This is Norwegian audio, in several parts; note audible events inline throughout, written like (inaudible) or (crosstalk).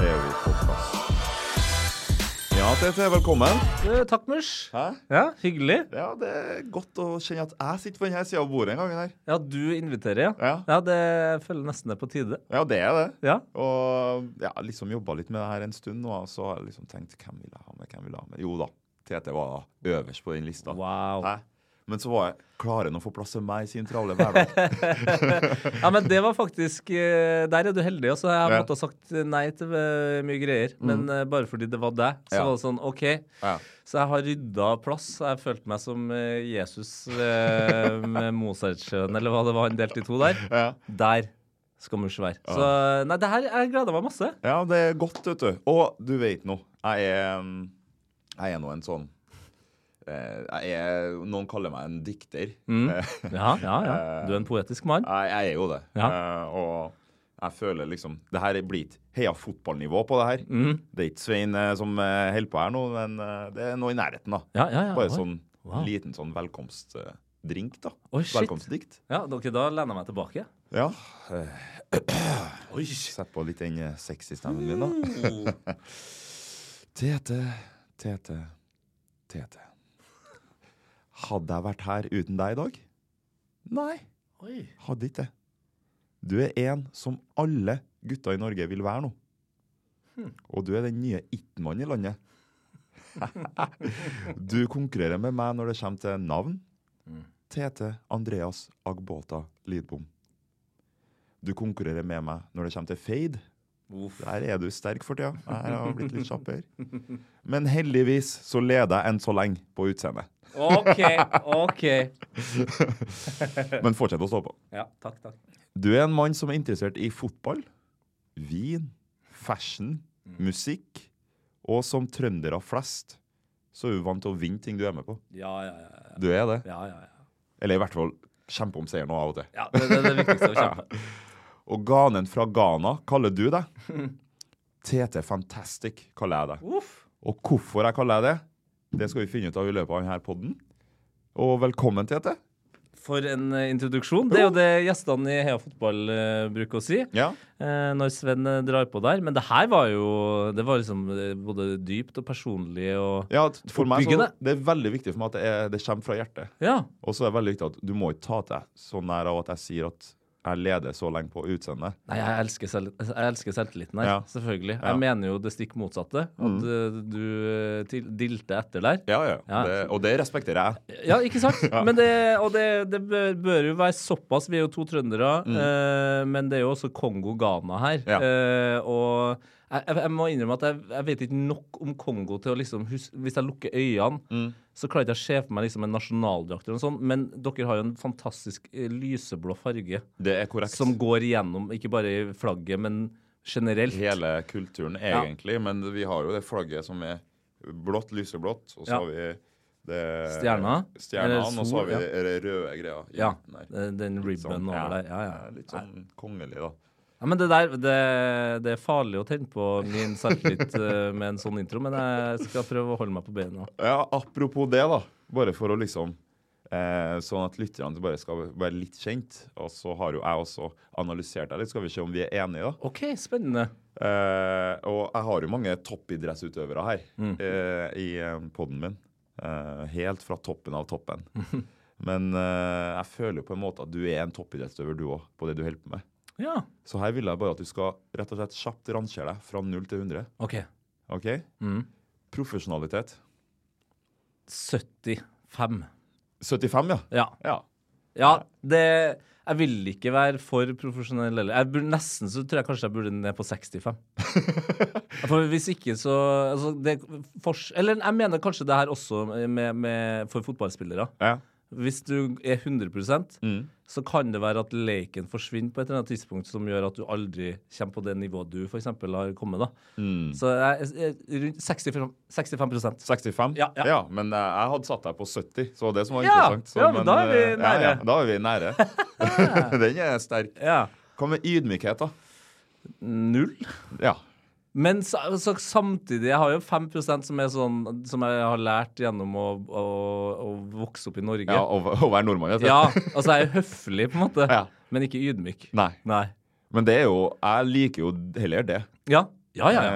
Er vi på plass. Ja, Tete, velkommen. Eh, Takk, Murs. Hæ? Ja, hyggelig. Ja, det er godt å kjenne at jeg sitter på denne sida av bordet en gang her. Ja, du inviterer, ja. Ja. Ja, det føler nesten det er på tide. Ja, det er det. Ja. Og ja, liksom jobba litt med det her en stund nå, og så har jeg liksom tenkt hvem vil jeg ha med, hvem vil jeg ha med? Jo da, Tete var øverst på den lista. Wow. Hæ? Men så var jeg Klarer han å få plass til meg i sin travle hverdag? (laughs) Ja, men det var faktisk eh, Der er du heldig. Altså, jeg har måtte ha sagt nei til eh, mye greier. Men mm. bare fordi det var deg, så Ja. var det sånn OK. Ja. Så jeg har rydda plass. Jeg følte meg som Jesus (laughs) med Mozartsjøen, eller hva det var han delte i to der. Ja. Der skal Murs være. Så nei, det her Jeg gleder meg masse. ja, det er godt, vet du. Og du vet nå, jeg er mm, Jeg er nå en sånn er, Noen kaller meg en dikter. Mm. Ja, ja, ja. (laughs) Du er en poetisk mann. Jeg, er jo det. Ja. Eh, og jeg føler liksom Det her blir ikke heia fotballnivå på det her. Mm. Det er ikke Svein eh, som eh, holder på her nå, men eh, det er noe i nærheten, da. Ja, ja, ja. Bare en sånn Wow. liten sånn velkomstdrink, da. Oh. Velkomstdikt. Ja, dere, Da lener jeg meg tilbake. Ja. (clears throat) Oi. Sett på litt den eh, sexy stemmen min, da. (laughs) Tete, Tete, Tete. Hadde jeg vært her uten deg i dag? Nei. Oi. Hadde ikke det. Du er en som alle gutter i Norge vil være nå. Og du er den nye it-mannen i landet. (laughs) du konkurrerer med meg når det kommer til navn. Tete Andreas Agbota Lidbom. Du konkurrerer med meg når det kommer til fade. Der er du sterk for tida. Jeg har blitt litt kjappere. (laughs) Men heldigvis så leder jeg enn så lenge på utseendet. OK, OK. (laughs) Men fortsett å stå på. Ja, takk, takk. Du er en mann som er interessert i fotball, vin, fashion, musikk, og som trøndere flest, så er du vant til å vinne ting du er med på. Ja, ja, ja. ja. Du er det. ja, ja, ja. Eller i hvert fall kjempe om seier nå av og til. ja det, det er det viktigste å kjempe. (laughs) Og ganen fra Ghana kaller du deg. (laughs) TT Fantastic kaller jeg deg. Uff. Og hvorfor jeg kaller jeg det, det skal vi finne ut av i løpet av denne podden. Og velkommen, Tete. For en eh, introduksjon. Det er jo det gjestene i Heia Fotball eh, bruker å si Ja. eh, når Sven drar på der. Men det her var jo Det var liksom både dypt og personlig og Ja, for meg så. Det er veldig viktig for meg at det, er, det kommer fra hjertet. Ja. Og så er det veldig viktig at du må ikke ta til deg så nær av at jeg sier at jeg leder så lenge på utseendet. Nei, jeg elsker, selv, jeg elsker selvtilliten her, Ja. selvfølgelig. Ja. Jeg mener jo det stikk motsatte. At mm. du eh, til, dilter etter der. Ja, ja. Ja. Det, og det respekterer jeg. Ja, ikke sant? (laughs) Men det, og det, det bør, bør jo være såpass. Vi er jo to trøndere, eh, men det er jo også Kongo-Ghana her. Mm. Ja. Eh, og jeg, jeg, må innrømme at jeg, jeg vet ikke nok om Kongo til å liksom huske Hvis jeg lukker øynene, Mm. så klarer jeg ikke å se for meg liksom en nasjonaldrakt eller noe sånt. Men dere har jo en fantastisk eh, lyseblå farge Det er korrekt. som går igjennom, ikke bare i flagget, men generelt. Hele kulturen, Ja. egentlig. Men vi har jo det flagget som er blått, lyseblått, og så Ja. har vi det Stjerna. Stjernene, og så har vi ja. det røde greia Ja, den ribben sånn, over der. Ja, ja. Litt sånn kongelig, da. Ja, men det der, det, det er farlig å tenne på min selvtillit eh, med en sånn intro, men jeg skal prøve å holde meg på beina. Ja, apropos det, da. Bare for å liksom eh, Sånn at lytterne bare skal være litt kjent. Og så har jo jeg også analysert deg litt. Skal vi se om vi er enige, da. OK, spennende. Eh, og jeg har jo mange toppidrettsutøvere her Mm. eh, i eh, poden min. Eh, helt fra toppen av toppen. (laughs) Men eh, jeg føler jo på en måte at du er en toppidrettsutøver, du òg, på det du holder på med. Ja. Så her vil jeg bare at du skal rett og slett kjapt rangere deg fra 0 til 100. OK. OK? Mm. Profesjonalitet. 75. 75, ja. Ja. Ja. Ja, det Jeg vil ikke være for profesjonell heller. Jeg burde, nesten så tror jeg kanskje jeg burde ned på 65. (laughs) for hvis ikke, så altså, det, for, Eller jeg mener kanskje det her også med, med, for fotballspillere. ja. Hvis du er 100 Mm. så kan det være at leken forsvinner på et eller annet tidspunkt som gjør at du aldri kommer på det nivået du f.eks. har kommet. da. Mm. Så rundt 65, 65 65? Ja, ja. men eh, jeg hadde satt deg på 70, så det som var Ja, interessant. Så, ja, men da er vi eh, nære. Ja, ja, da er vi nære. (laughs) (laughs) Den er sterk. Ja. Hva med ydmykhet, da? Null. Ja. Men så, så samtidig, jeg har jo 5% som er sånn Som jeg har lært gjennom å, å, å vokse opp i Norge. ja å, være nordmann. Ja, altså jeg er høflig, på en måte, Ja. men ikke ydmyk. Nei. Nei. Men det er jo Jeg liker jo heller det. Ja. Ja, ja, ja.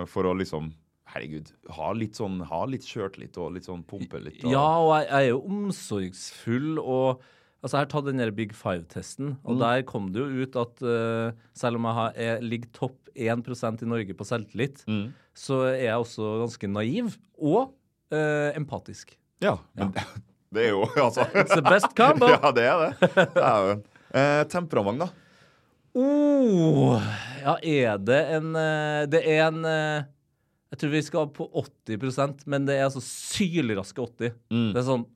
Eh, for å liksom Herregud, ha litt sånn Ha litt sjøltillit og litt sånn pumpe litt. Og, Ja, og jeg, jeg er jo omsorgsfull og Altså, jeg har tatt den der Big Five-testen, og Mm. der kom det jo ut at uh, selv om jeg, har, jeg ligger topp 1 i Norge på selvtillit, Mm. så er jeg også ganske naiv og uh, empatisk. ja, men (laughs) det er jo altså (laughs) It's the best combo! (laughs) Ja, det er det. det er jo. Uh, temperament, da? Oh, ja, er det en Det er en Jeg tror vi skal på 80% men det er altså sylraske 80. Mm. Det er sånn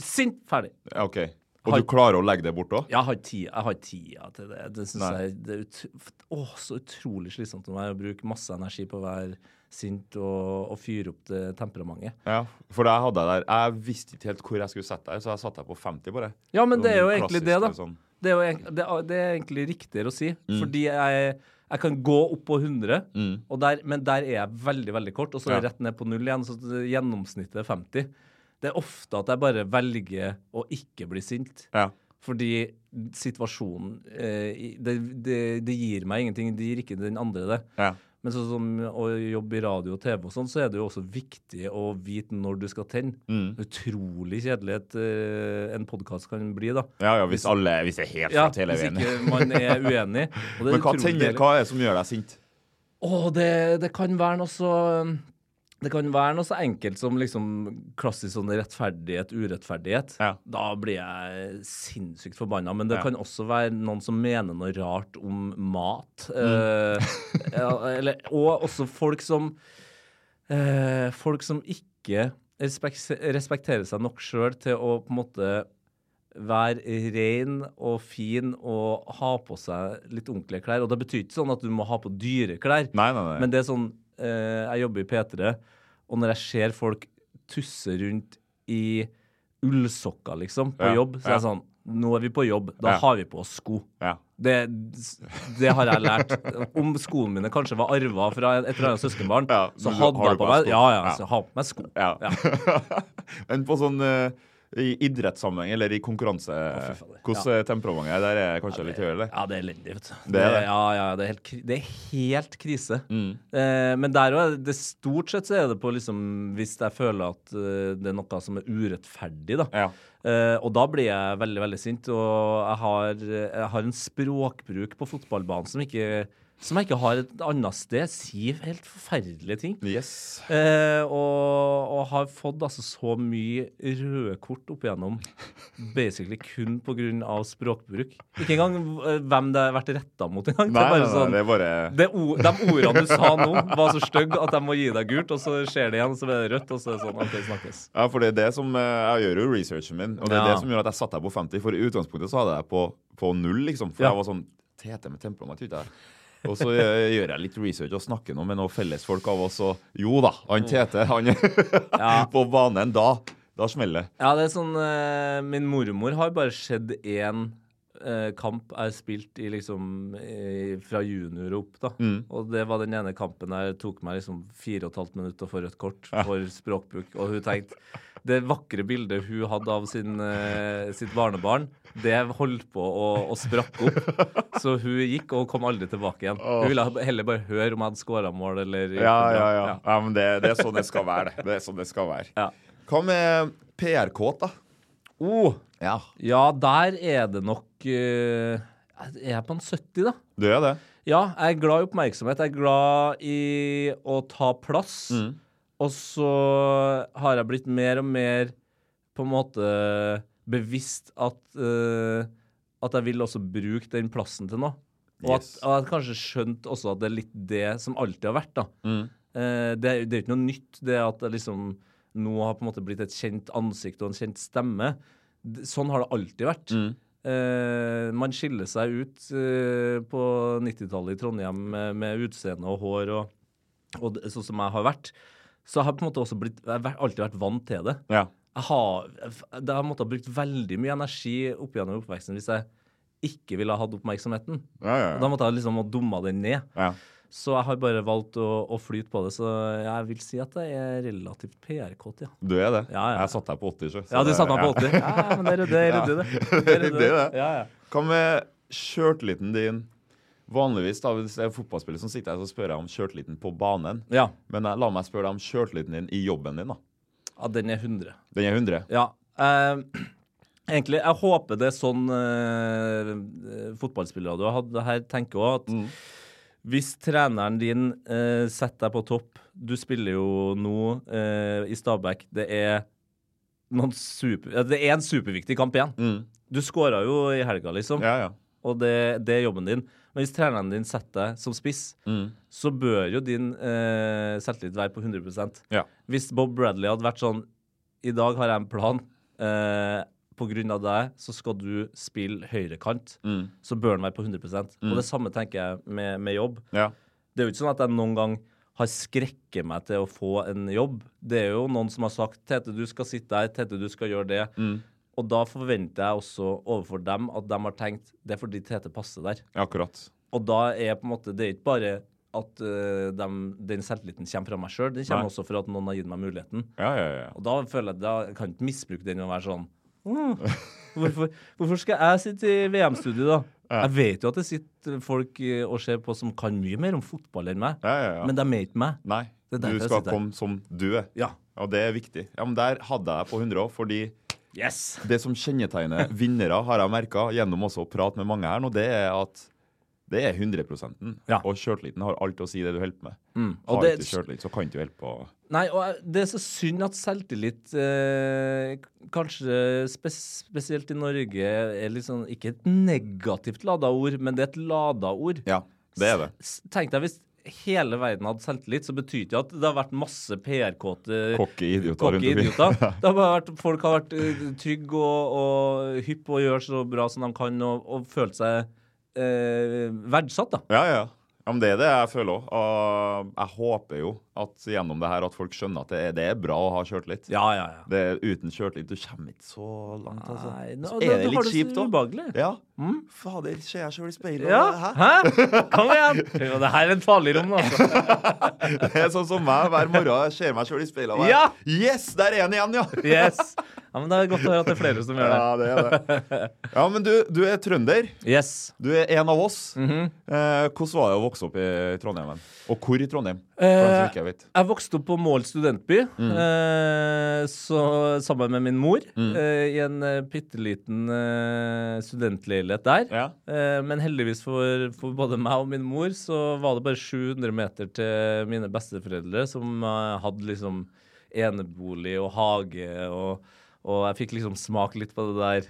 Sint, ferdig. OK. Og Har- du klarer å legge det bort òg? Jeg har tida, til det. Det synes Nei. jeg det er ut, å, så utrolig slitsomt for meg å bruke masse energi på å være sint og, og fyre opp det temperamentet. Ja, for det jeg hadde der Jeg visste ikke helt hvor jeg skulle sette deg, så jeg satte deg på 50, bare. Ja, men det er jo Sånn egentlig det, da. Sånn. Det er jo det, det er egentlig riktigere å si. Mm. Fordi jeg, jeg kan gå opp på 100, Mm. der, men der er jeg veldig, veldig kort. Og så er jeg rett ned på null igjen, så gjennomsnittet er 50. Det er ofte at jeg bare velger å ikke bli sint. Ja. Fordi situasjonen eh, det, det, det gir meg ingenting. Det gir ikke den andre det. Ja. Men sånn som å jobbe i radio og TV og sånn, så er det jo også viktig å vite når du skal tenne. Mm. Utrolig kjedelig et, eh, en podkast kan bli, da. ja, ja, hvis alle Hvis det er helt Ja, hele veien. hvis ikke man er (laughs) uenig. Men hva, tenner, hva er det som gjør deg sint? Å, det, det kan være noe så det kan være noe så enkelt som liksom klassisk sånn rettferdighet, urettferdighet. Ja. Da blir jeg sinnssykt forbanna. Men det Ja. kan også være noen som mener noe rart om mat. Mm. Eh, eller, og også folk som eh, Folk som ikke respek respekterer seg nok sjøl til å på en måte være ren og fin og ha på seg litt ordentlige klær. Og det betyr ikke sånn at du må ha på dyre klær. Nei, nei, nei. Men det er sånn Jeg jobber i P3, og når jeg ser folk tusse rundt i ullsokker, liksom, på Ja, jobb, så er jeg sånn Nå er vi på jobb. Da Ja. har vi på oss sko. ja. Det, det har jeg lært. Om skoene mine kanskje var arva fra et eller annet søskenbarn, så hadde jeg på meg sko? Ja, ja, så ha på meg sko. Ja. Men på sånn eh, i idrettssammenheng eller i konkurranse, hvordan ja. temperamentet er, der er kanskje litt høyere, eller? Ja, det er elendig, vet du. Det er det. Ja, ja, det er helt, det er helt krise. Mm. Eh, men der òg, stort sett så er det på liksom Hvis jeg føler at eh, det er noe som er urettferdig, da. Ja. Eh, og da blir jeg veldig, veldig sint. Og jeg har, jeg har en språkbruk på fotballbanen som ikke som jeg ikke har et annet sted. Sier helt forferdelige ting. Yes. Eh, og, og har fått altså så mye røde kort opp igjennom basically kun pga. språkbruk. Ikke engang eh, hvem det har vært retta mot engang. Nei, Det er bare nei, sånn det er bare det ord, De ordene du sa nå, var så stygge at de må gi deg gult, og så skjer det igjen, og så blir det rødt, og så er det sånn OK, snakkes. Ja, for det er det som eh, Jeg gjør jo researchen min, og det er Ja. det som gjør at jeg satte deg på 50. For i utgangspunktet så hadde jeg på, på null, liksom. For Ja. jeg var sånn Tete med temperament, ikke jeg. Og så eh, gjør jeg litt research og snakker nå med noen fellesfolk av oss, og jo da, han Tete, han (laughs) Ja. På banen, da da smeller det. Ja, det er sånn uh, Min mormor har bare sett én uh, kamp jeg har spilt i liksom i, fra junior opp, da. Mm. Og det var den ene kampen der det tok meg liksom fire og et halvt minutt å få rødt kort for språkbruk. Og hun tenkte Det vakre bildet hun hadde av sin, eh, sitt barnebarn, det holdt på å, å sprakke opp. Så hun gikk og kom aldri tilbake igjen. Hun ville heller bare høre om jeg hadde skåra mål eller Ja, ja, ja. ja men det, det er sånn det skal være. det. Det er sånn det skal være. Ja. Hva med PR-kåt, da? Oh, Ja. Ja, der er det nok Er Jeg på en 70, da. Du er det? Ja, jeg er glad i oppmerksomhet. Jeg er glad i å ta plass. Mm. Og så har jeg blitt mer og mer på en måte bevisst at uh, At jeg vil også bruke den plassen til noe. Og at, Yes. og jeg har kanskje skjønt også at det er litt det som alltid har vært. da. Mm. Uh, det, er- det er ikke noe nytt, det at jeg liksom nå har på en måte blitt et kjent ansikt og en kjent stemme. Sånn har det alltid vært. Mm. Uh, man skiller seg ut uh, på 90-tallet i Trondheim med, med utseende og hår og, og sånn som jeg har vært. Så jeg har på en måte også blitt, jeg har alltid vært vant til det. Ja. Jeg har, jeg har måttet ha brukt veldig mye energi opp gjennom oppveksten hvis jeg ikke ville ha hatt oppmerksomheten. Ja, ja, Da måtte jeg liksom ha dumma den ned. ja. Så jeg har bare valgt å, å flyte på det. Så jeg vil si at jeg er relativt PR-kåt, ja. Du er det? Ja, ja. Jeg satte deg på 80, så. Ja, du satte meg på 80. Ja, men det er ryddig, det. det. Det Det (laughs) det. Ja, ja. Hva med sjøltilliten din? Vanligvis da, hvis det er fotballspiller som sitter her, så spør jeg om sjøltilliten på banen. ja. Men jeg, la meg spørre deg om sjøltilliten din i jobben din. da. Ja, den er 100. Den er 100. Ja. Eh, egentlig, jeg håper det er sånn eh, fotballspillere du har hatt her, tenker òg at hvis treneren din eh, setter deg på topp Du spiller jo nå eh, i Stabæk. Det er super, det er en superviktig kamp igjen. Mm. Du skåra jo i helga, liksom. Ja, ja. og det, det er jobben din. Men hvis treneren din setter deg som spiss, Mm. så bør jo din eh, selvtillit være på 100 Ja. Hvis Bob Bradley hadde vært sånn I dag har jeg en plan. Eh, på grunn av deg så skal du spille høyrekant. Mm. Så bør den være på 100% Og det samme tenker jeg med, med jobb. ja. Det er jo ikke sånn at jeg noen gang har skrekket meg til å få en jobb. Det er jo noen som har sagt 'Tete, du skal sitte der. Tete, du skal gjøre det'. Mm. Og da forventer jeg også overfor dem at de har tenkt 'Det er fordi Tete passer der'. Akkurat. Og da er på en måte Det er ikke bare at uh, de, den selvtilliten kommer fra meg sjøl, den kommer Nei. også fra at noen har gitt meg muligheten. Ja, ja, ja. Og da føler jeg da kan jeg ikke misbruke den og være sånn «Åh, hvorfor, hvorfor skal jeg sitte i VM-studio, da? Jeg vet jo at det sitter folk eh, og ser på som kan mye mer om fotball enn meg, ja, ja, ja. men de er ikke meg. Nei, du skal komme som du er. Ja. Og det er viktig. Ja, men Der hadde jeg på 100 òg, fordi Yes! det som kjennetegner vinnere, har jeg merka gjennom også å prate med mange her nå, det er at det er 100 Ja. Og sjøltilliten har alt å si, det du holder på med. Mm. Og Har det, ikke sjøltillit, så kan du ikke holde på nei, og det er så synd at selvtillit, eh, kanskje spes spesielt i Norge, er sånn Ikke et negativt lada ord, men det er et lada ord. Ja, det er det. S- Tenk deg hvis hele verden hadde selvtillit, så betyr ikke at det har vært masse PR-kåte Cocky idioter cocky idioter. (laughs) Det har bare vært, folk har vært uh, trygge og, og hypp og gjør så bra som de kan, og, og følt seg eh, verdsatt, da. Ja, ja. ja, men Det er det jeg føler òg. Og jeg håper jo at gjennom det her at folk skjønner at det er, det er bra å ha sjøltillit. Ja, ja, ja. Det Uten sjøltillit du kommer ikke så langt, altså. Nei, Så er det, det litt kjipt òg. Ja. Mm? Fader, ser jeg sjøl i speilet? Ja, Hæ? hæ? Kom igjen! Jo, det her er en farlig rom, altså. (laughs) Det er sånn som meg hver morgen. Jeg ser meg sjøl i speilet. og Ja! Yes, der er en igjen, ja! Yes. Ja, men Det er godt å høre at det er flere som gjør det. Ja, det er det. Ja, men du, du er trønder. Yes. Du er en av oss. Mhm. eh, hvordan var det å vokse opp i Trondheim? Og hvor i Trondheim? Eh, vet. Jeg vokste opp på Mål studentby, Mm. eh, så, sammen med min mor, eh, i en bitte liten studentleilighet der. Ja. Men heldigvis for, for både meg og min mor så var det bare 700 meter til mine besteforeldre, som hadde liksom enebolig og hage, og, og jeg fikk liksom smake litt på det der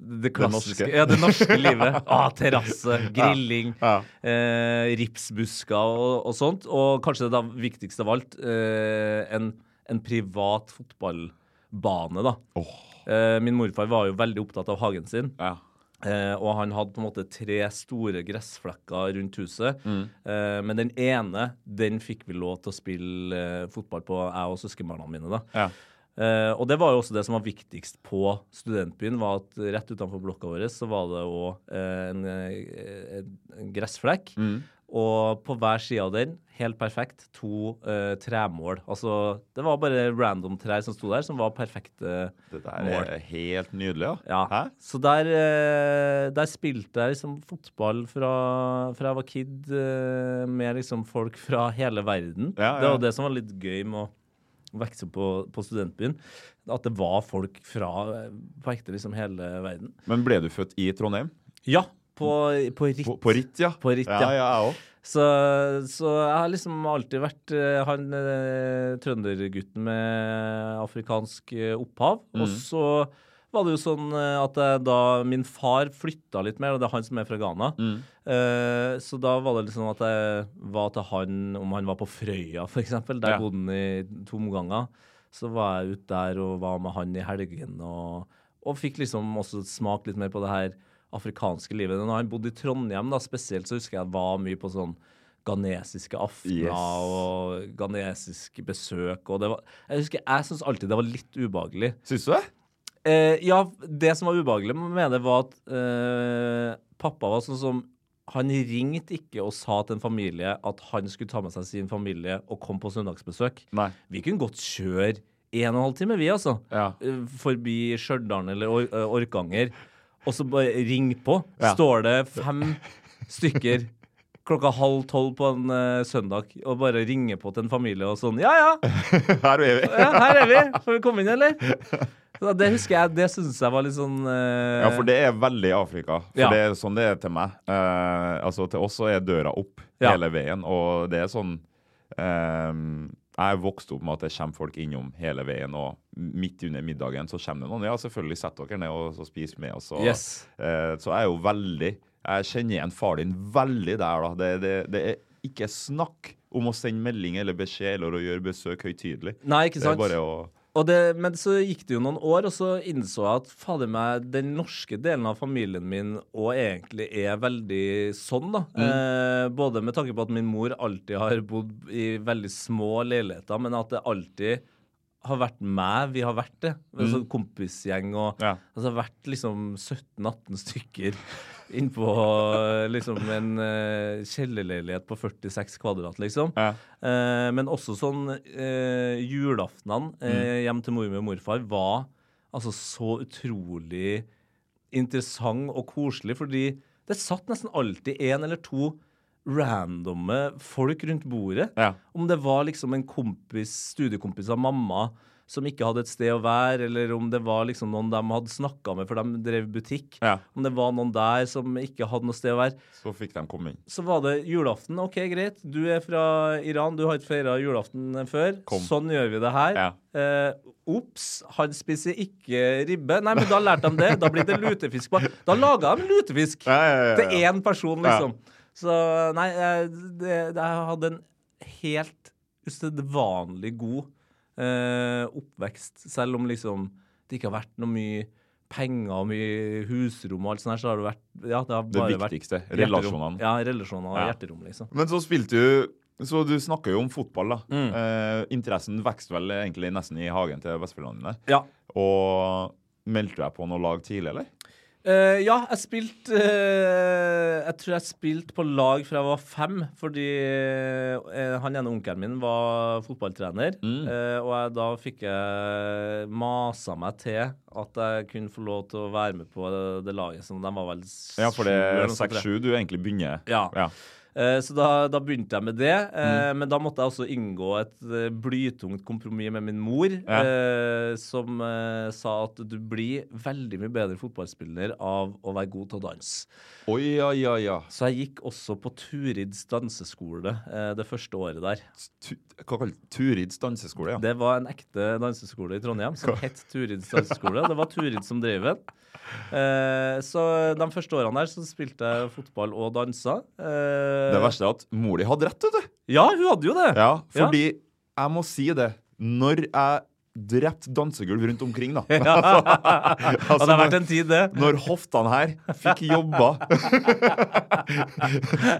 det klassiske. norske. Ja, det norske livet. (laughs) Ah, Terrasse, grilling, Ja. eh, ripsbusker og, og sånt. Og kanskje det viktigste av alt, eh, en, en privat fotballbane, da. Oh. Eh, min morfar var jo veldig opptatt av hagen sin. ja. Eh, og han hadde på en måte tre store gressflekker rundt huset. Eh, men den ene, den fikk vi lov til å spille eh, fotball på, jeg og søskenbarna mine. da. Ja. Eh, og det var jo også det som var viktigst på studentbyen, var at rett utenfor blokka vår så var det òg eh, en, eh, en gressflekk. Og på hver side av den, helt perfekt, to eh, tremål. Altså, det var bare random trær som sto der, som var perfekte Det der mål. er helt nydelig, ja. Ja. Så der, der spilte jeg liksom fotball fra, fra jeg var kid, med liksom folk fra hele verden. Ja, Det var det som var litt gøy med å vokse opp på, på studentbyen. At det var folk fra eh, på ekte liksom hele verden. Men ble du født i Trondheim? Ja, på, på ritt. På, på ritt, ja. På ritt, ja. ja. ja jeg. Så, så jeg har liksom alltid vært eh, han eh, trøndergutten med afrikansk opphav. Og Mm. så var det jo sånn eh, at da min far flytta litt mer, og det er han som er fra Ghana, Mm. eh, så da var det liksom at jeg var til han om han var på Frøya, f.eks. Der Ja. bodde han i to omganger. Så var jeg ute der og var med han i helgen og, og fikk liksom også smake litt mer på det her afrikanske livet. Når han bodde i Trondheim, da spesielt, så husker jeg jeg var mye på sånn ghanesiske aftener Yes. og ghanesiske besøk. Og det var, jeg husker jeg syntes alltid det var litt ubehagelig. Syns du det? Eh, ja, det som var ubehagelig med det, var at eh, pappa var sånn som Han ringte ikke og sa til en familie at han skulle ta med seg sin familie og komme på søndagsbesøk. Nei. Vi kunne godt kjøre en og en halv time, vi, altså. Ja. Eh, Forbi Stjørdal eller Or eh, Orkanger. Og så bare ring på. Ja. Står det fem stykker klokka halv tolv på en uh, søndag og bare ringer på til en familie og sånn Ja, ja, (laughs) Her er vi. ja her er vi. Får vi komme inn, eller? Så det husker jeg, det syns jeg var litt sånn uh... Ja, for det er veldig Afrika. For Ja. det er sånn det er til meg. Uh, altså Til oss så er døra opp Ja. hele veien, og det er sånn eh, Jeg er vokst opp med at det kommer folk innom hele veien, og midt under middagen så kommer det noen. Ja, selvfølgelig, sett dere ned og så spis med oss. Og, Yes. så jeg er jo veldig Jeg kjenner igjen far din veldig der, da. Det, det, det er ikke snakk om å sende melding eller beskjed eller å gjøre besøk høytidelig. Nei, ikke Det er sant? bare å Og det, men så gikk det jo noen år, og så innså jeg at fader meg, den norske delen av familien min òg egentlig er veldig sånn, da. Eh, både med tanke på at min mor alltid har bodd i veldig små leiligheter, men at det alltid har vært meg vi har vært det. En sånn kompisgjeng og Ja. Altså vært liksom 17-18 stykker innpå liksom en uh, kjellerleilighet på 46 kvadrat, liksom. Ja. Uh, men også sånn uh, julaftenene uh, hjem til mormor og morfar var altså så utrolig interessant og koselig, fordi det satt nesten alltid en eller to randomme folk rundt bordet. Ja. Om det var liksom en kompis, studiekompis av mamma som ikke hadde et sted å være, eller om det var liksom noen de hadde snakka med, for de drev butikk. Ja. Om det var noen der som ikke hadde noe sted å være. Så fikk de komme inn. Så var det julaften. OK, greit. Du er fra Iran, du har ikke feira julaften før. Kom. Sånn gjør vi det her. Ja. Eh, Ops, han spiser ikke ribbe. Nei, men da lærte de det. Da blir det lutefisk. Da laga de lutefisk Ja, ja, til én person, liksom. Så nei, eh, det, det, jeg hadde en helt usedvanlig god eh, oppvekst. Selv om liksom det ikke har vært noe mye penger og mye husrom og alt sånt her, så har det vært ja, det har bare det viktigste. Vært Relasjonene. Ja, relasjoner og Ja. hjerterom, liksom. Men så spilte du Så du snakker jo om fotball, da. Mm. Eh, interessen vokste vel egentlig nesten i hagen til besteforeldrene. Ja. Og meldte du deg på noe lag tidlig, eller? Eh, ja, jeg spilte uh, Jeg tror jeg spilte på lag fra jeg var fem, fordi uh, han ene onkelen min var fotballtrener. Mm. Eh, og jeg, da fikk jeg masa meg til at jeg kunne få lov til å være med på det, det laget som de var vel Ja, for det er noe sånt, 6-7 du egentlig begynner. Ja. ja. Eh, Så da, da begynte jeg med det. eh, Mm. Men da måtte jeg også inngå et eh, blytungt kompromiss med min mor, Ja. som sa at du blir veldig mye bedre fotballspiller av å være god til å danse. Oi, ja, ja, ja. Så jeg gikk også på Turids danseskole det første året der. Tu, hva kaller du Turids danseskole, ja. Det var en ekte danseskole i Trondheim som het Turids danseskole. Det var Turid som drev den. Eh, så de første årene der så spilte jeg fotball og dansa. Eh, Det verste er at mor di hadde rett, vet du. Ja, hun hadde jo det. Ja, fordi jeg må si det. Når jeg drept dansegulv rundt omkring, da (laughs) (laughs) Ja. Altså, det har vært en tid, det. Når hoftene her fikk jobba (laughs)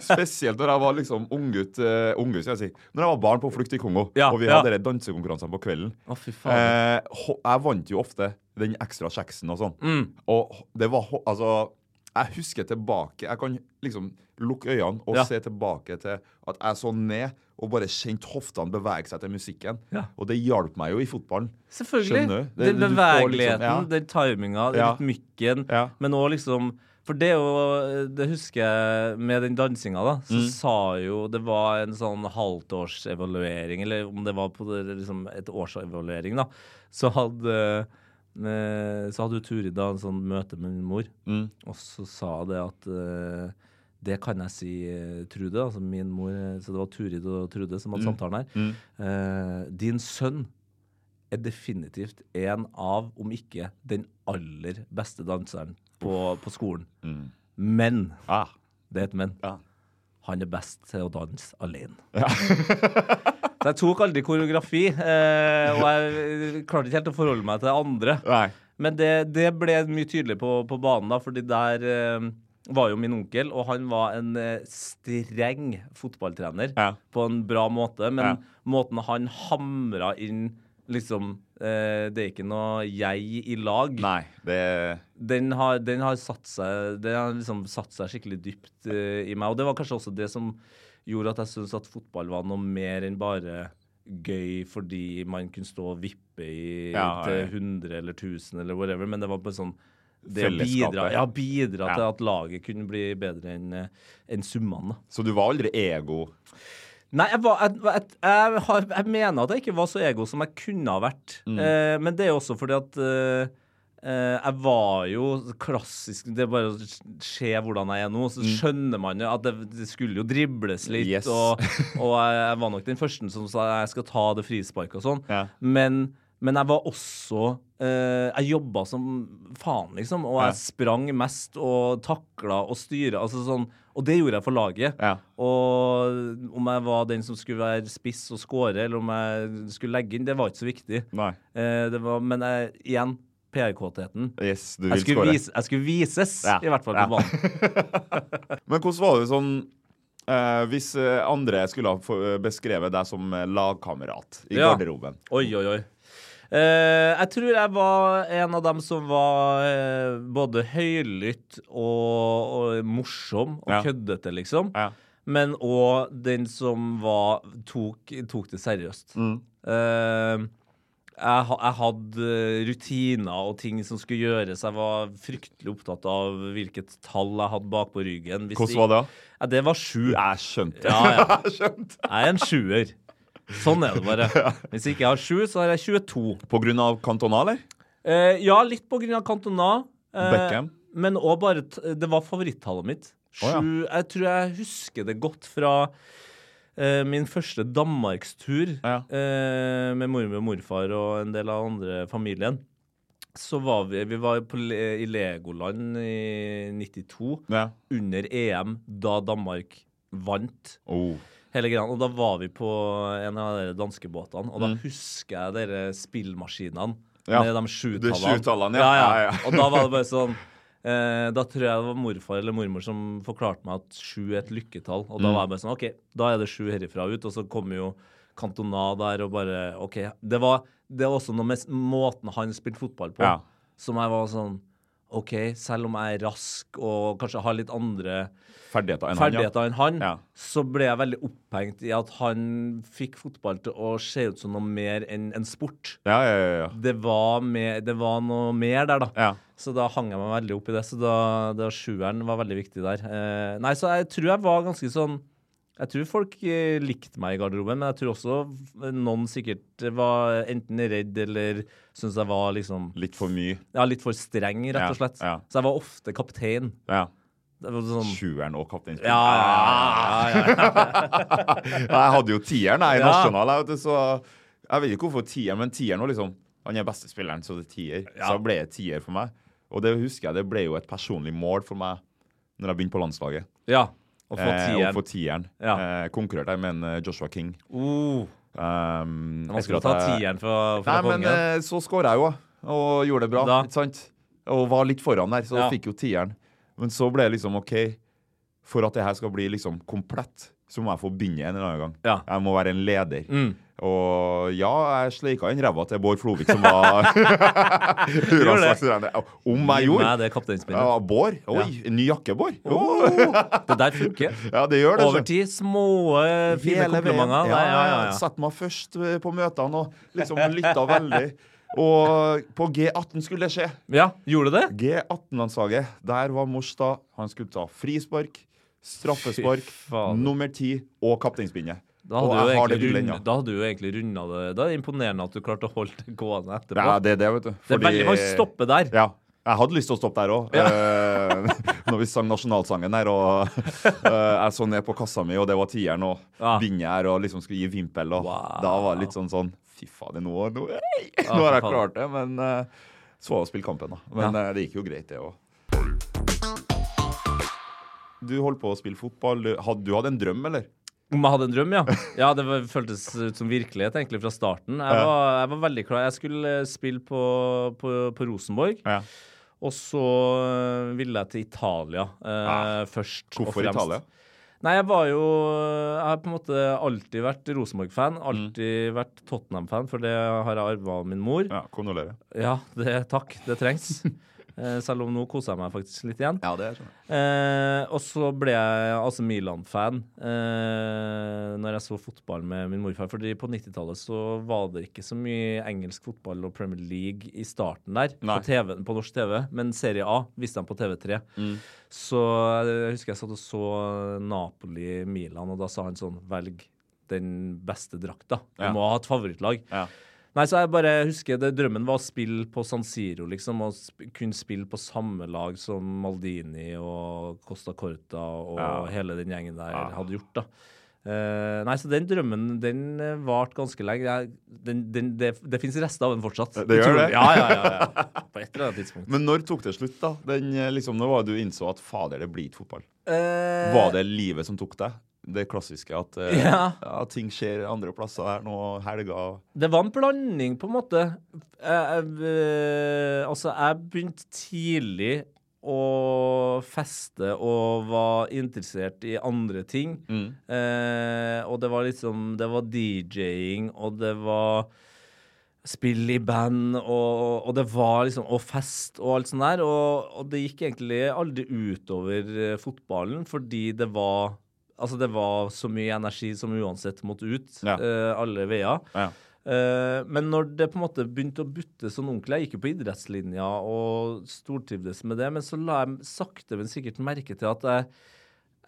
Spesielt når jeg var liksom unggutt, uh, unggutt skal jeg si. Når jeg var barn på flukt i Kongo, Ja, og vi ja. hadde de dansekonkurransene på kvelden. Å. Eh, jeg vant jo ofte den ekstra kjeksen og sånn. Mm. Og det var Altså, jeg husker tilbake Jeg kan liksom lukke øynene og Ja. se tilbake til at jeg så ned og bare kjente hoftene bevege seg til musikken. Ja. Og det hjalp meg jo i fotballen. Selvfølgelig. Skjønner du? Det- Den bevegeligheten, liksom- ja. den timinga, Ja. rytmikken, men òg liksom For det jo Det husker jeg med den dansinga, da. Så Mm. sa jo Det var en sånn halvtårsevaluering, eller om det var på liksom et årsevaluering, da. Så hadde så hadde jo Turid da en sånn møte med min mor, Mm. og så sa det at uh, det kan jeg si eh, Trude, altså min mor, eh, så det var Turid og Trude som hadde samtalen her. Eh, din sønn er definitivt en av, om ikke den aller beste danseren på, på skolen. Men Ah. det er et men. Ja. Han er best til å danse alene. (laughs) så jeg tok aldri koreografi, eh, og jeg klarte ikke helt å forholde meg til andre. Nei. Men det, det ble mye tydeligere på, på banen, da, fordi der eh, var jo min onkel, og han var en eh, streng fotballtrener Ja. på en bra måte. Men Ja. måten han hamra inn liksom eh, Det er ikke noe jeg i lag. Nei, det Den har, den har satt seg Den har liksom satt seg skikkelig dypt eh, i meg. Og det var kanskje også det som gjorde at jeg syntes at fotball var noe mer enn bare gøy fordi man kunne stå og vippe i, Ja, ja. 100 eller 1000 eller whatever, men det var bare sånn det bidra, ja, bidra Ja. til at laget kunne bli bedre enn en summene. Så du var aldri ego? Nei, jeg, var, jeg, jeg, jeg, mener at jeg ikke var så ego som jeg kunne ha vært. Eh, men det er også fordi at eh, eh, jeg var jo klassisk Det er bare å se hvordan jeg er nå, så skjønner man jo at det, det skulle jo dribles litt. Yes. Og, (laughs) og jeg, var nok den første som sa jeg skal ta det frisparket og sånn. Ja. Men, men jeg var også eh, Jeg jobba som faen, liksom. Og jeg Ja. sprang mest og takla og styra. Altså sånn, og det gjorde jeg for laget. Ja. Og om jeg var den som skulle være spiss og score, eller om jeg skulle legge inn, det var ikke så viktig. Eh, det var, men jeg, igjen, PR-kåtheten. Yes, du Jeg skulle, vise, jeg skulle vises, Ja, i hvert fall på banen. (laughs) Men hvordan var det sånn Uh, hvis eh, andre skulle ha beskrevet deg som eh, lagkamerat i Ja. garderoben? Oi, oi, oi. Uh, jeg tror jeg var en av dem som var eh, både høylytt og, og morsom og Ja. køddete, liksom. Ja. Men òg den som var tok, tok det seriøst. Mm. Eh, jeg, jeg hadde rutiner og ting som skulle gjøres. Jeg var fryktelig opptatt av hvilket tall jeg hadde bak på ryggen. Hvis Hvordan var det? Ja, det var sju. Jeg skjønte. Ja, ja. (laughs) Jeg skjønte. Jeg er en sjuer. Sånn er det bare. (laughs) Hvis ikke jeg har sju, så har jeg 22. På grunn av Cantona, eller? Eh, ja, litt på grunn av Cantona. Eh, Beckham? Men òg bare Det var favorittallet mitt. Sju Oh, ja. Jeg tror jeg husker det godt fra eh, min første danmarkstur Ja. eh, med mormor og morfar og en del av andre familien. Så var vi Vi var på, i Legoland i 92, Ja. under EM, da Danmark vant Oh. Og da var vi på en av de danskebåtene, og da Mm. husker jeg de spillmaskinene Ja, med de sjutallene. ja. ja, ja. Ja. Og da var det bare sånn Da tror jeg det var morfar eller mormor som forklarte meg at sju er et lykketall. Og Mm. da var jeg bare sånn OK, da er det sju herifra ut. Og så kommer jo Cantona der og bare OK. Det var, det var også noe med måten han spilte fotball på, Ja. som jeg var sånn OK, selv om jeg er rask og kanskje har litt andre Ferdigheter enn ferdigheter enn han, Ja. så ble jeg veldig opphengt i at han fikk fotball til å se ut som noe mer enn en sport. Ja, ja, ja. ja. Det var, med, det var noe mer der, da. Ja. Så da hang jeg meg veldig opp i det. Så da, da sjueren var veldig viktig der. Eh, nei, så jeg tror jeg var ganske sånn Jeg tror folk eh, likte meg i garderoben, men jeg tror også noen sikkert var enten redd eller syntes jeg var liksom Litt for mye. Ja, litt for streng, rett og slett. ja. Så jeg var ofte kaptein. Ja. Sånn Sjueren og kaptein. ja, ja, ja, ja. (laughs) Jeg hadde jo tieren jeg, i Ja. nasjonal, jeg, vet du, så jeg vet ikke hvorfor tieren, men tieren var liksom Han er beste spilleren, så det er tier. Ja. Så ble det tier for meg. Og det husker jeg, det ble jo et personlig mål for meg når jeg begynte på landslaget. ja. Å få Eh, å tieren. få tieren. Ja. Eh, konkurrerte jeg med en eh, Joshua King. Uh. Um, man skulle ta jeg- tieren fra, fra Nei, men kongen. eh, så skåra jeg jo, og gjorde det bra. Da. Ikke sant? Og var litt foran der, så Ja. fikk jo tieren. Men så ble det liksom OK, for at det her skal bli liksom komplett, så må jeg få begynne en eller annen gang. Ja. Jeg må være en leder. Mm. Og ja, jeg sleika inn ræva til Bård Flovik, som var. (laughs) (laughs) Om jeg gjorde? det. Ja, Bård? Oi, en ny jakke, Bård? Oh, det der funker. (laughs) Ja, det gjør det. Over tid. Små, eh, fine Hele komplimenter. Ja, ja, ja, ja. Satt meg først eh, på møtene og liksom lytta veldig. Og på G18 skulle det skje. ja, gjorde det? G18-landslaget, der var Mors da. Han skulle ta frispark, straffespark, nummer ti og kapteinspinnet. Da hadde, du jeg egentlig gullet rund, da hadde du egentlig runda det. Da er det imponerende at du klarte å holde det gående etterpå. Ja, det det, vet du. det er veldig mange stopper der. Ja. Jeg hadde lyst til å stoppe der òg. (laughs) når vi sang nasjonalsangen der, og eh, jeg så ned på kassa mi, og det var tieren, og Ja. bindet og liksom skulle gi vimpel. Og Wow. Da var det litt sånn sånn Fy fader, nå, nå, hei, (laughs) nå har jeg klart det. Men uh, så var det å spille kampen, da. Men Ja. eh, det gikk jo greit, det òg. Du holdt på å spille fotball. Hadde, du hadde en drøm, eller? Om jeg hadde en drøm, ja. Ja, Det var, føltes ut som virkelighet egentlig fra starten. Jeg var, jeg var veldig klar. Jeg skulle eh, spille på, på, på Rosenborg. Ja. Og så øh, ville jeg til Italia eh, først. og Hvorfor fremst. Italia? Nei, jeg var jo Jeg har på en måte alltid vært Rosenborg-fan. Alltid vært Tottenham-fan, for det har jeg arva av min mor. Ja, Kondolerer. Ja, det, takk. Det trengs. (laughs) Eh, selv om nå koser jeg meg faktisk litt igjen. Ja, det er sånn. Eh, og så ble jeg altså Milan-fan eh, når jeg så fotball med min morfar. Fordi på 90-tallet så var det ikke så mye engelsk fotball og Premier League i starten der. På, TV, på norsk TV. Men Serie A viste de på TV3. Mm. Så jeg husker jeg satt og så Napoli-Milan, og da sa han sånn Velg den beste drakta. Du Ja. må ha et favorittlag. Ja. Nei, så jeg bare husker det, Drømmen var å spille på San Siro, liksom. Og sp kunne spille på samme lag som Maldini og Costa Corta og Ja. hele den gjengen der Ja. hadde gjort, da. Uh, nei, så den drømmen den eh, varte ganske lenge. Jeg, den, den, det det fins rester av den fortsatt. Det gjør det? Ja, ja, ja, ja. (laughs) På et eller annet tidspunkt. Men når tok det slutt, da? Den, eh, liksom, når var det du innså at fader, det blir ikke fotball? Uh, Var det livet som tok deg? Det klassiske at eh, Ja. at ting skjer andre plasser her nå, helger Det var en blanding, på en måte. Jeg, jeg, eh, altså, jeg begynte tidlig å feste og var interessert i andre ting. Mm. Eh, og det var liksom Det var DJ-ing, og det var spill i band, og, og det var liksom Og fest og alt sånt der. Og, og det gikk egentlig aldri utover eh, fotballen, fordi det var Altså, det var så mye energi som uansett måtte ut, Ja. uh, alle veier. Ja. Uh, men når det på en måte begynte å butte sånn ordentlig Jeg gikk jo på idrettslinja og stortrivdes med det, men så la jeg sakte, men sikkert merke til at jeg,